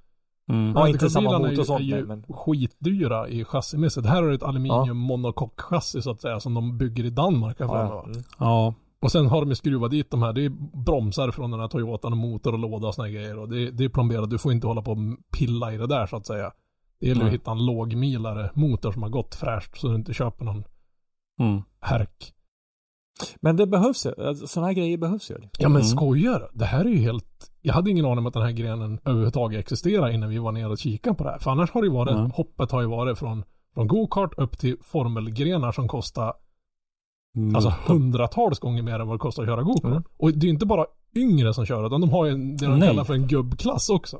mm. Ja, inte samma motor och sånt, är ju men- skitdyra i chassimässigt. Här har du ett aluminium monocoque-chassi så att säga som de bygger i Danmark. Ja, mm. Ja, Och sen har de ju skruvat dit de här. Det är bromsar från den här Toyotan och motor och låda och såna här grejer. Och det, är- det är plomberat. Du får inte hålla på och pilla i det där så att säga. Det gäller ju att hitta en lågmilare motor som har gått fräscht så du inte köper någon mm. härk. Men det behövs ju. Alltså, Sådana här grejer behövs ju. Ja men Mm. skojar? Det här är ju helt... Jag hade ingen aning om att den här grenen överhuvudtaget existerar innan vi var nere och kikade på det här. För annars har det ju varit, Mm. hoppet har ju varit från, från go-kart upp till formelgrenar som kostar Mm. alltså hundratals gånger mer än vad det kostar att köra go-kart. Mm. Och det är inte bara yngre som kör utan de har ju en- det de Nej. kallar för en gubbklass också.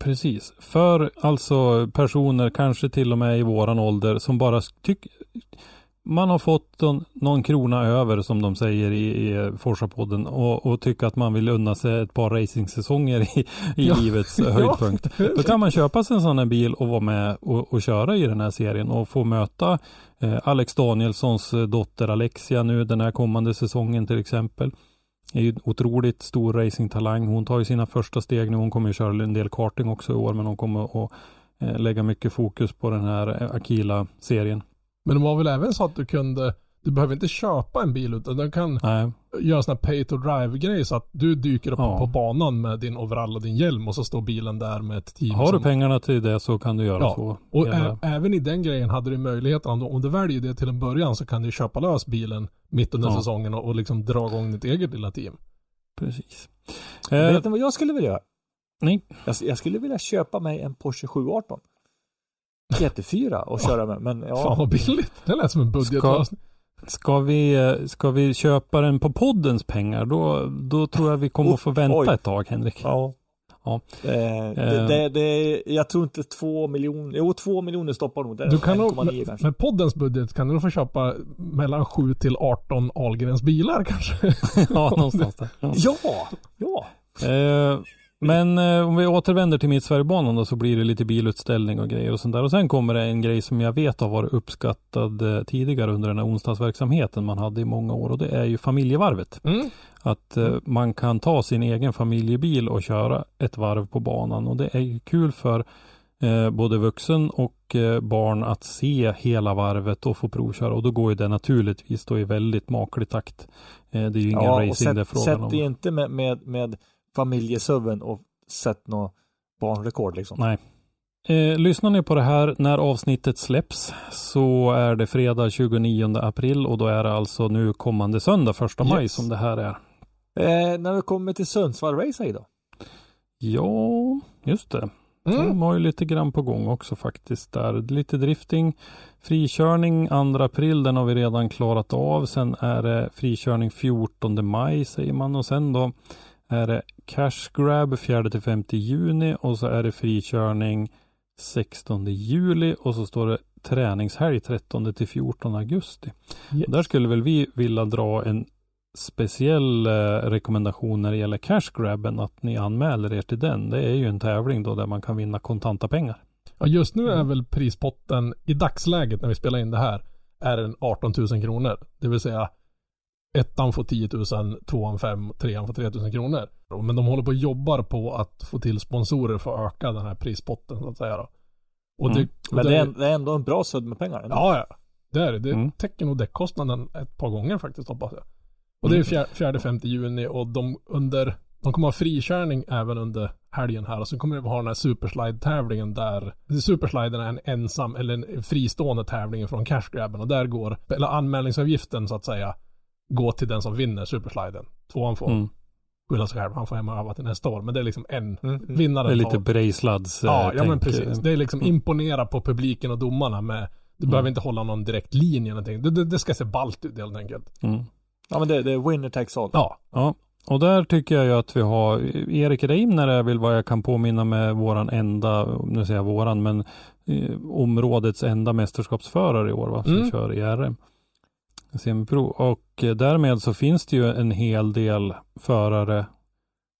Precis. För alltså personer, kanske till och med i våran ålder, som bara tycker man har fått någon, någon krona över som de säger i, i Forsa-podden och, och tycker att man vill unna sig ett par racingsäsonger i, i Ja. livets höjdpunkt. Då kan man köpa sig en sån här bil och vara med och, och köra i den här serien och få möta eh, Alex Danielssons eh, dotter Alexia nu den här kommande säsongen till exempel. Är ju otroligt stor racingtalang. Hon tar ju sina första steg nu. Hon kommer ju köra en del karting också i år men hon kommer att eh, lägga mycket fokus på den här eh, Akila-serien. Men det var väl även så att du kunde, du behöver inte köpa en bil utan du kan Nej, göra här pay to drive grej så att du dyker upp Ja. på banan med din overall och din hjälm och så står bilen där med ett team har du som pengarna till det så kan du göra Ja, så. Och ä- även i den grejen hade du möjligheten, om du, om du väljer det till en början så kan du köpa lös bilen mitt under Ja. säsongen och, och liksom dra igång ditt eget lilla team. Precis. Eh, Vet ni vad jag skulle vilja göra? nej, Jag, jag skulle vilja köpa mig en Porsche 718. GT4 och köra med. Men ja. Fan vad billigt. Det lät som en budgetlösning. ska vi, eh, ska vi köpa den på poddens pengar då, då tror jag vi kommer att få vänta Oj. ett tag Henrik. Ja. Ja. Eh, det, det, det, jag tror inte två miljoner, jo två miljoner stoppar nog. Det Du kan nog, 1,9 med, med poddens budget kan du nog få köpa mellan 7 till 18 Ahlgrens bilar kanske. ja, någonstans där. Ja. Ja, ja. Eh, Men eh, om vi återvänder till Mittsverigebanan då så blir det lite bilutställning och grejer och sånt där. Och sen kommer det en grej som jag vet har varit uppskattad eh, tidigare under den här onsdagsverksamheten man hade i många år och det är ju familjevarvet. Mm. Att eh, man kan ta sin egen familjebil och köra ett varv på banan och det är ju kul för eh, både vuxen och eh, barn att se hela varvet och få provköra och då går ju det naturligtvis då i väldigt maklig takt. Eh, det är ju ingen Ja, racing det är sätt, frågan sätt om. dig inte med, med, med familjesuven och sätt något barnrekord liksom. Nej. Eh, lyssnar ni på det här när avsnittet släpps så är det fredag 29 april och då är det alltså nu kommande söndag, första maj Yes. som det här är. Eh, när vi kommer till Sundsvall Race då? Ja, just det. Mm. De har ju lite grann på gång också faktiskt där. Lite drifting. Frikörning 2 april, den har vi redan klarat av. Sen är det frikörning 14 maj säger man och sen då är det cash grab 4 till 5 juni och så är det frikörning 16 juli och så står det träningshelg 13 till 14 augusti. Yes. Där skulle väl vi vilja dra en speciell eh, rekommendation när det gäller cash grabben att ni anmäler er till den. Det är ju en tävling då där man kan vinna kontanta pengar. Ja, just nu är väl prispotten i dagsläget när vi spelar in det här är den 18 000 kronor. Det vill säga ettan får 10 000, tvåan 5, trean får 3 000 kronor. Men de håller på och jobbar på att få till sponsorer för att öka den här prispotten så att säga då. Och Mm. och Men det är, det är ändå en bra sudd med pengar. ändå. Ja, ja. Det är det. Det Mm. täcker nog däckkostnaden ett par gånger faktiskt hoppas jag. Och det är fjär- fjärde, femte juni och de under, de kommer ha frikörning även under helgen här och så kommer vi ha den här superslide-tävlingen där, supersliden är en ensam eller en fristående tävling från cashgrabben och där går, eller anmälningsavgiften så att säga, går till den som vinner supersliden. Tvåan får Mm. skylla sig själv, han får hem och öva till nästa år. Men det är liksom en Mm. vinnare. Det är lite Brejslads eh, Ja, ja men precis. eh, Det är liksom imponera på publiken och domarna med du behöver inte hålla någon direkt linje eller någonting. Det, det, det ska se ballt ut helt enkelt. Mm. Ja men det, det är winner takes all. Ja. Ja, och där tycker jag ju att vi har Erik Reimner är väl vad jag kan påminna med våran enda, nu säger jag våran, men eh, områdets enda mästerskapsförare i år va, som Mm. kör i RM. Semipro. Och eh, därmed så finns det ju en hel del förare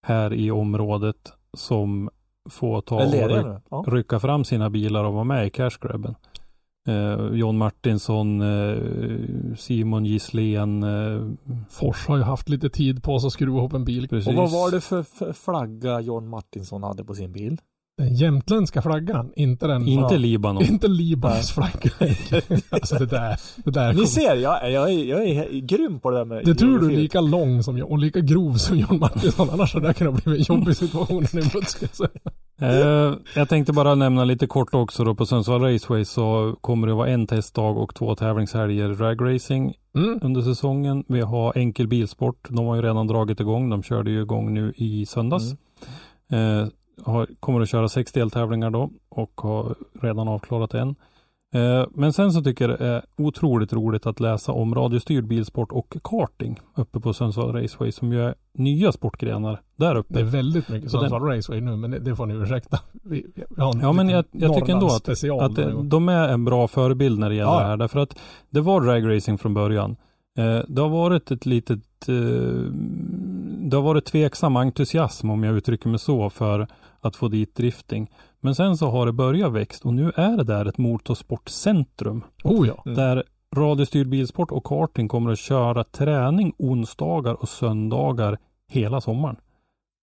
här i området som får ta och nu? Ja. rycka fram sina bilar och vara med i cashgrabben. Eh, John Martinsson, eh, Simon Gisslén, eh, Fors har ju haft lite tid på sig att skruva ihop en bil. precis. Och vad var det för, för flagga John Martinsson hade på sin bil? Den jämtländska flaggan, inte den... Inte Ja. Libanon. Inte Libanons flagga. alltså det där, det där Ni kom- ser, jag, jag, är, jag är grym på det där med Det tror du är lika lång som jag och lika grov som John Martinsson. Annars hade det kunnat bli en jobbig situation i. Så. Eh, jag tänkte bara nämna lite kort också då på Sundsvall Raceway så kommer det vara en testdag och två tävlingshelger dragracing Mm. under säsongen. Vi har enkel bilsport. De har ju redan dragit igång. De körde ju igång nu i söndags. Eh, har, kommer att köra sex deltävlingar då och har redan avklarat en. Eh, men sen så tycker jag det är otroligt roligt att läsa om radiostyrd bilsport och karting uppe på Sundsvall Raceway som ju är nya sportgrenar där uppe. Det är väldigt mycket Så den- Sundsvall Raceway nu, men det, det får ni ursäkta. Vi, vi har en Ja, men jag, jag tycker ändå att, att det, de är en bra förebild när det gäller Ja. det här. Därför att det var dragracing från början. Eh, det har varit ett litet, eh, det har varit tveksam entusiasm om jag uttrycker mig så för att få dit drifting. Men sen så har det börjat växt och nu är det där ett motorsportcentrum. Oh ja. Där radiostyrd bilsport och karting kommer att köra träning onsdagar och söndagar hela sommaren.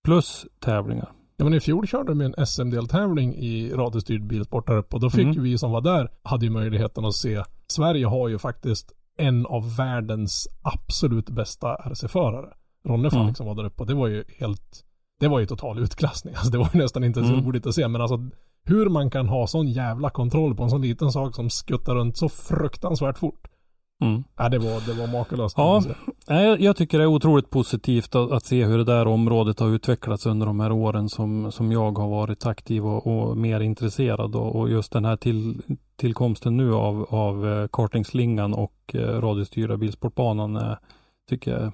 Plus tävlingar. Ja, men i fjol körde de en SM-deltävling i radiostyrd bilsport där uppe och då fick Mm. vi som var där, hade ju möjligheten att se. Sverige har ju faktiskt en av världens absolut bästa RC-förare. Ronnefalk Mm. som var där uppe och det var ju helt, det var ju total utklassning. Alltså det var ju nästan inte så Mm. roligt att se men alltså hur man kan ha sån jävla kontroll på en sån liten sak som skuttar runt så fruktansvärt fort. Mm. Ja, det var, det var makalöst. Ja. jag- tycker det är otroligt positivt att, att se hur det där området har utvecklats under de här åren som, som jag har varit aktiv och, och mer intresserad och, och just den här till, tillkomsten nu av, av eh, kartingslingan och eh, radiostyrda bilsportbanan eh, tycker jag är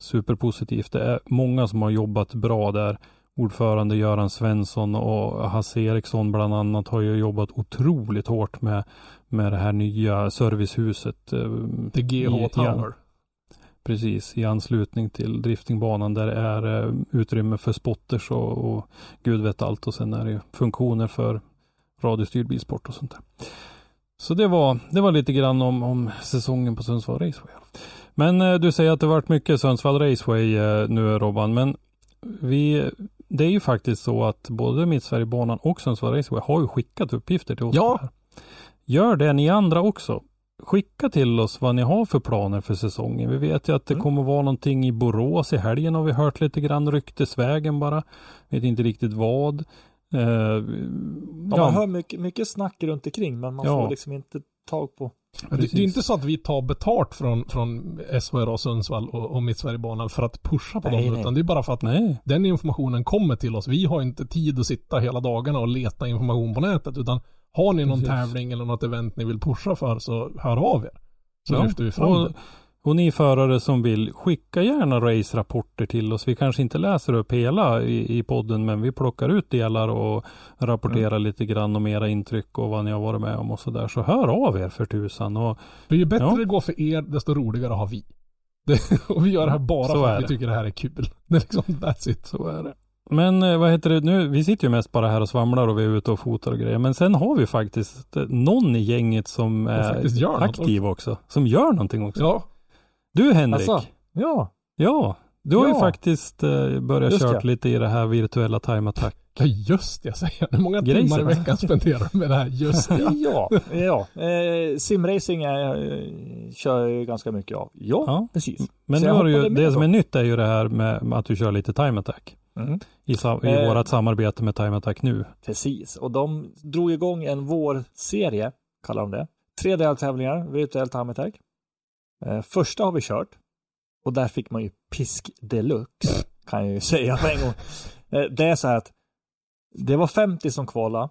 superpositivt. Det är många som har jobbat bra där. Ordförande Göran Svensson och Hasse Eriksson bland annat har ju jobbat otroligt hårt med, med det här nya servicehuset. eh, Det GH Tower. Precis, i anslutning till driftingbanan där det är eh, utrymme för spotters och, och gud vet allt och sen är det funktioner för radiostyrd bilsport och sånt där. Så det var, det var lite grann om, om säsongen på Sundsvall Raceway. Men eh, du säger att det varit mycket Sundsvall Raceway eh, nu Robban, men vi, det är ju faktiskt så att både Mittsverigebanan och Sundsvall Raceway har ju skickat uppgifter till oss. Ja. Gör det ni andra också. Skicka till oss vad ni har för planer för säsongen. Vi vet ju att det Mm. kommer vara någonting i Borås i helgen har vi hört lite grann ryktesvägen bara. Vet inte riktigt vad. Eh, Ja, Man hör mycket, mycket snack runt omkring men man Ja. får liksom inte tag på. Det, Precis. det är inte så att vi tar betalt från, från SHR Sundsvall och, och Mittsverigebanan för att pusha på Nej, dem, nej. utan det är bara för att nej, den informationen kommer till oss. Vi har inte tid att sitta hela dagarna och leta information på nätet, utan har ni någon Precis. tävling eller något event ni vill pusha för så hör av er. Så Ja, lyfter vi fram och, det. Och ni förare som vill, skicka gärna race-rapporter till oss. Vi kanske inte läser upp hela i, i podden, men vi plockar ut delar och rapporterar lite grann om era intryck och vad ni har varit med om och sådär. Så hör av er för tusan. Och För ju bättre Ja. det går för er, desto roligare har vi. Det, och vi gör det här bara Så för är att vi det. tycker det här är kul. Det är liksom, that's it. så är det. Men eh, vad heter det nu? Vi sitter ju mest bara här och svamlar och vi är ute och fotar och grejer. Men sen har vi faktiskt eh, någon i gänget som är gör något aktiv också. Som gör någonting också. Ja, Du Henrik. Alltså, ja, Ja, du har ju Ja. faktiskt eh, börjat Just kört det. lite i det här virtuella time attack. ja just det, jag säger Hur många Grejsen. timmar i veckan spenderar du med det här? Just det. ja, ja. Eh, simracing är, eh, kör jag ju ganska mycket av. Ja, Ja. precis. Men nu har du ju, det som då. är nytt är ju det här med, att du kör lite time attack. Mm. I, sa, i Eh. vårat samarbete med time attack nu. Precis, och de drog igång en vårserie, kallar de det. Tre deltävlingar, virtuell time attack. Eh, första har vi kört. Och där fick man ju pisk deluxe, kan jag ju säga på en gång. Eh, det är så här att det var 50 som kvala.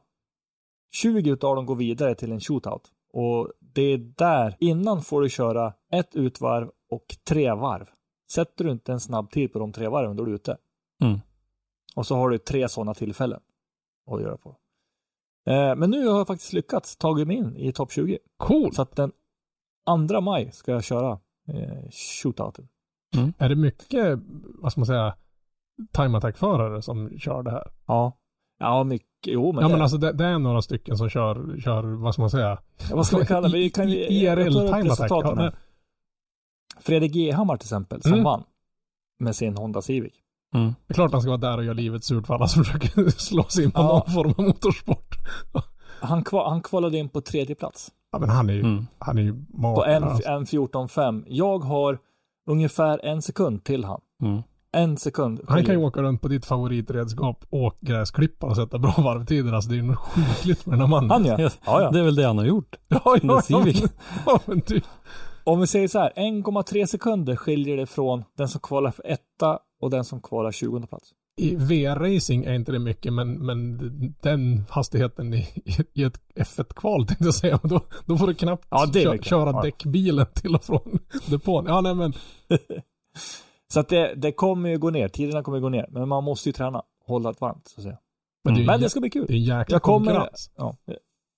20 utav dem går vidare till en shootout. Och det är där, innan får du köra ett utvarv och tre varv. Sätter du inte en snabb tid på de tre varven, då är du ute. Mm. Och så har du tre sådana tillfällen att göra på. Eh, men nu har jag faktiskt lyckats tagit mig in i topp 20. Cool. Så att den 2 maj ska jag köra eh, shootouten. Är det mycket, vad ska man säga, time attack-förare som kör det här? Ja. Ja, mycket. Jo, men, ja det, men alltså det, det är några stycken som kör, kör, vad ska man säga? ja, vad ska man kalla det? Vi kan, IRL time attack. Ja, här. Fredrik Gehammar till exempel, som Mm. vann med sin Honda Civic. Mm. Det är klart han ska vara där och göra livet surt för alla som försöker slå sig in på Ja. någon form av motorsport. Han, kva, han kvalade in på tredje plats. Ja men han är ju, Mm. han är ju På en, alltså. en 14.5. Jag har ungefär en sekund till han. Mm. En sekund. Han kan ju åka runt på ditt favoritredskap, åkgräsklippa och sätta bra varvtider. Alltså det är ju något sjukligt med den här mannen. Han ja. ja, ja. Det är väl det han har gjort. ja, ja, ja, men, ja, men typ. Om vi säger så här, 1,3 sekunder skiljer det från den som kvalar för etta och den som kvalar 20 plats. I VR-racing är inte det mycket, men, men den hastigheten i, i ett F1-kval tänkte jag säga, då, då får du knappt Ja, det kö- köra Ja. däckbilen till och från depån. Ja, nej men, Så att det, det kommer ju gå ner, tiderna kommer ju gå ner, men man måste ju träna, hålla det varmt så att säga. men det ju Men en det ska bli kul. det är en jäkla Jag kommer, konkurrens. ja,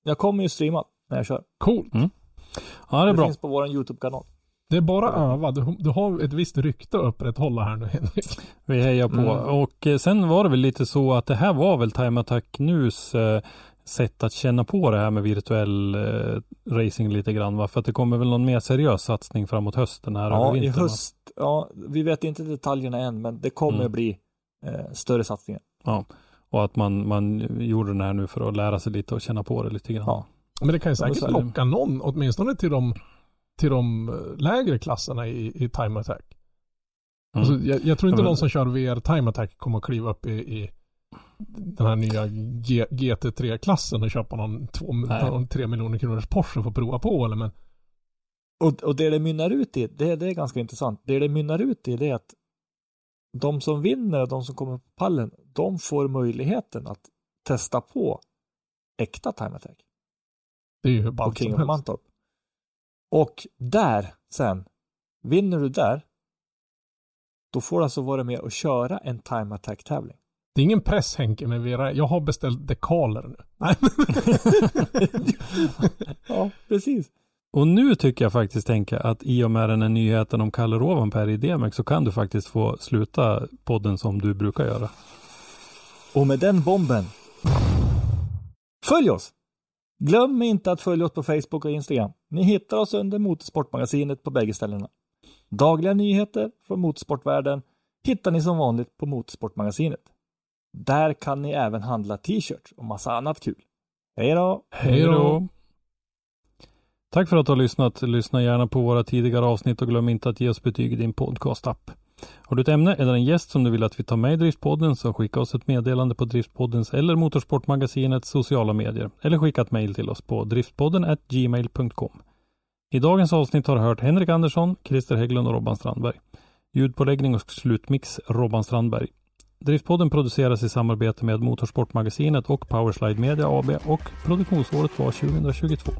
jag kommer ju streama när jag kör. Coolt. Ja, det är Det bra. finns på vår YouTube-kanal. Det är bara att öva. Du, du har ett visst rykte att upprätthålla här nu Henrik. Vi hejar på. Mm. Och eh, sen var det väl lite så att det här var väl Time Attack Nus eh, sätt att känna på det här med virtuell eh, racing lite grann va? För att det kommer väl någon mer seriös satsning framåt hösten här Ja, över i vintern, va? höst, ja, vi vet inte detaljerna än, men det kommer Mm. bli eh, större satsningar. Och att man, man gjorde den här nu för att lära sig lite och känna på det lite grann. Ja. Men det kan ju Ja, säkert locka någon, åtminstone till de, till de eh, lägre klasserna i, i time attack. Mm. Alltså, jag, jag tror inte Ja, men- någon som kör VR time attack kommer att kliva upp i, i den här nya G, GT3-klassen och köpa någon, två, Nej. någon tre miljoner kronors Porsche för att prova på eller men Och, och det det mynnar ut i, det, det är ganska intressant. Det det mynnar ut i det är att de som vinner de som kommer på pallen, de får möjligheten att testa på äkta time attack det är ju hur ballt King som of helst. Mantorp. Och där sen, vinner du där, då får du alltså vara med och köra en time attack tävling. Det är ingen press Henke med VR. Jag har beställt dekaler nu. Ja, precis. Och nu tycker jag faktiskt tänka att i och med den här nyheten om Kalle Rovanperä i DMX så kan du faktiskt få sluta podden som du brukar göra. Och med den bomben. Följ oss! Glöm inte att följa oss på Facebook och Instagram. Ni hittar oss under Motorsportmagasinet på bägge ställena. Dagliga nyheter från motorsportvärlden hittar ni som vanligt på Motorsportmagasinet. Där kan ni även handla t-shirts och massa annat kul. Hej då! Hej då! Tack för att du har lyssnat. Lyssna gärna på våra tidigare avsnitt och glöm inte att ge oss betyg i din podcastapp. Har du ett ämne eller en gäst som du vill att vi tar med i Driftpodden så skicka oss ett meddelande på Driftpoddens eller Motorsportmagasinets sociala medier eller skicka ett mejl till oss på driftpodden gmail.com. I dagens avsnitt har du hört Henrik Andersson, Christer Hägglund och Robban Strandberg. Ljudpåläggning och slutmix Robban Strandberg. Driftpodden produceras i samarbete med Motorsportmagasinet och Powerslide Media AB och produktionsåret var 2022.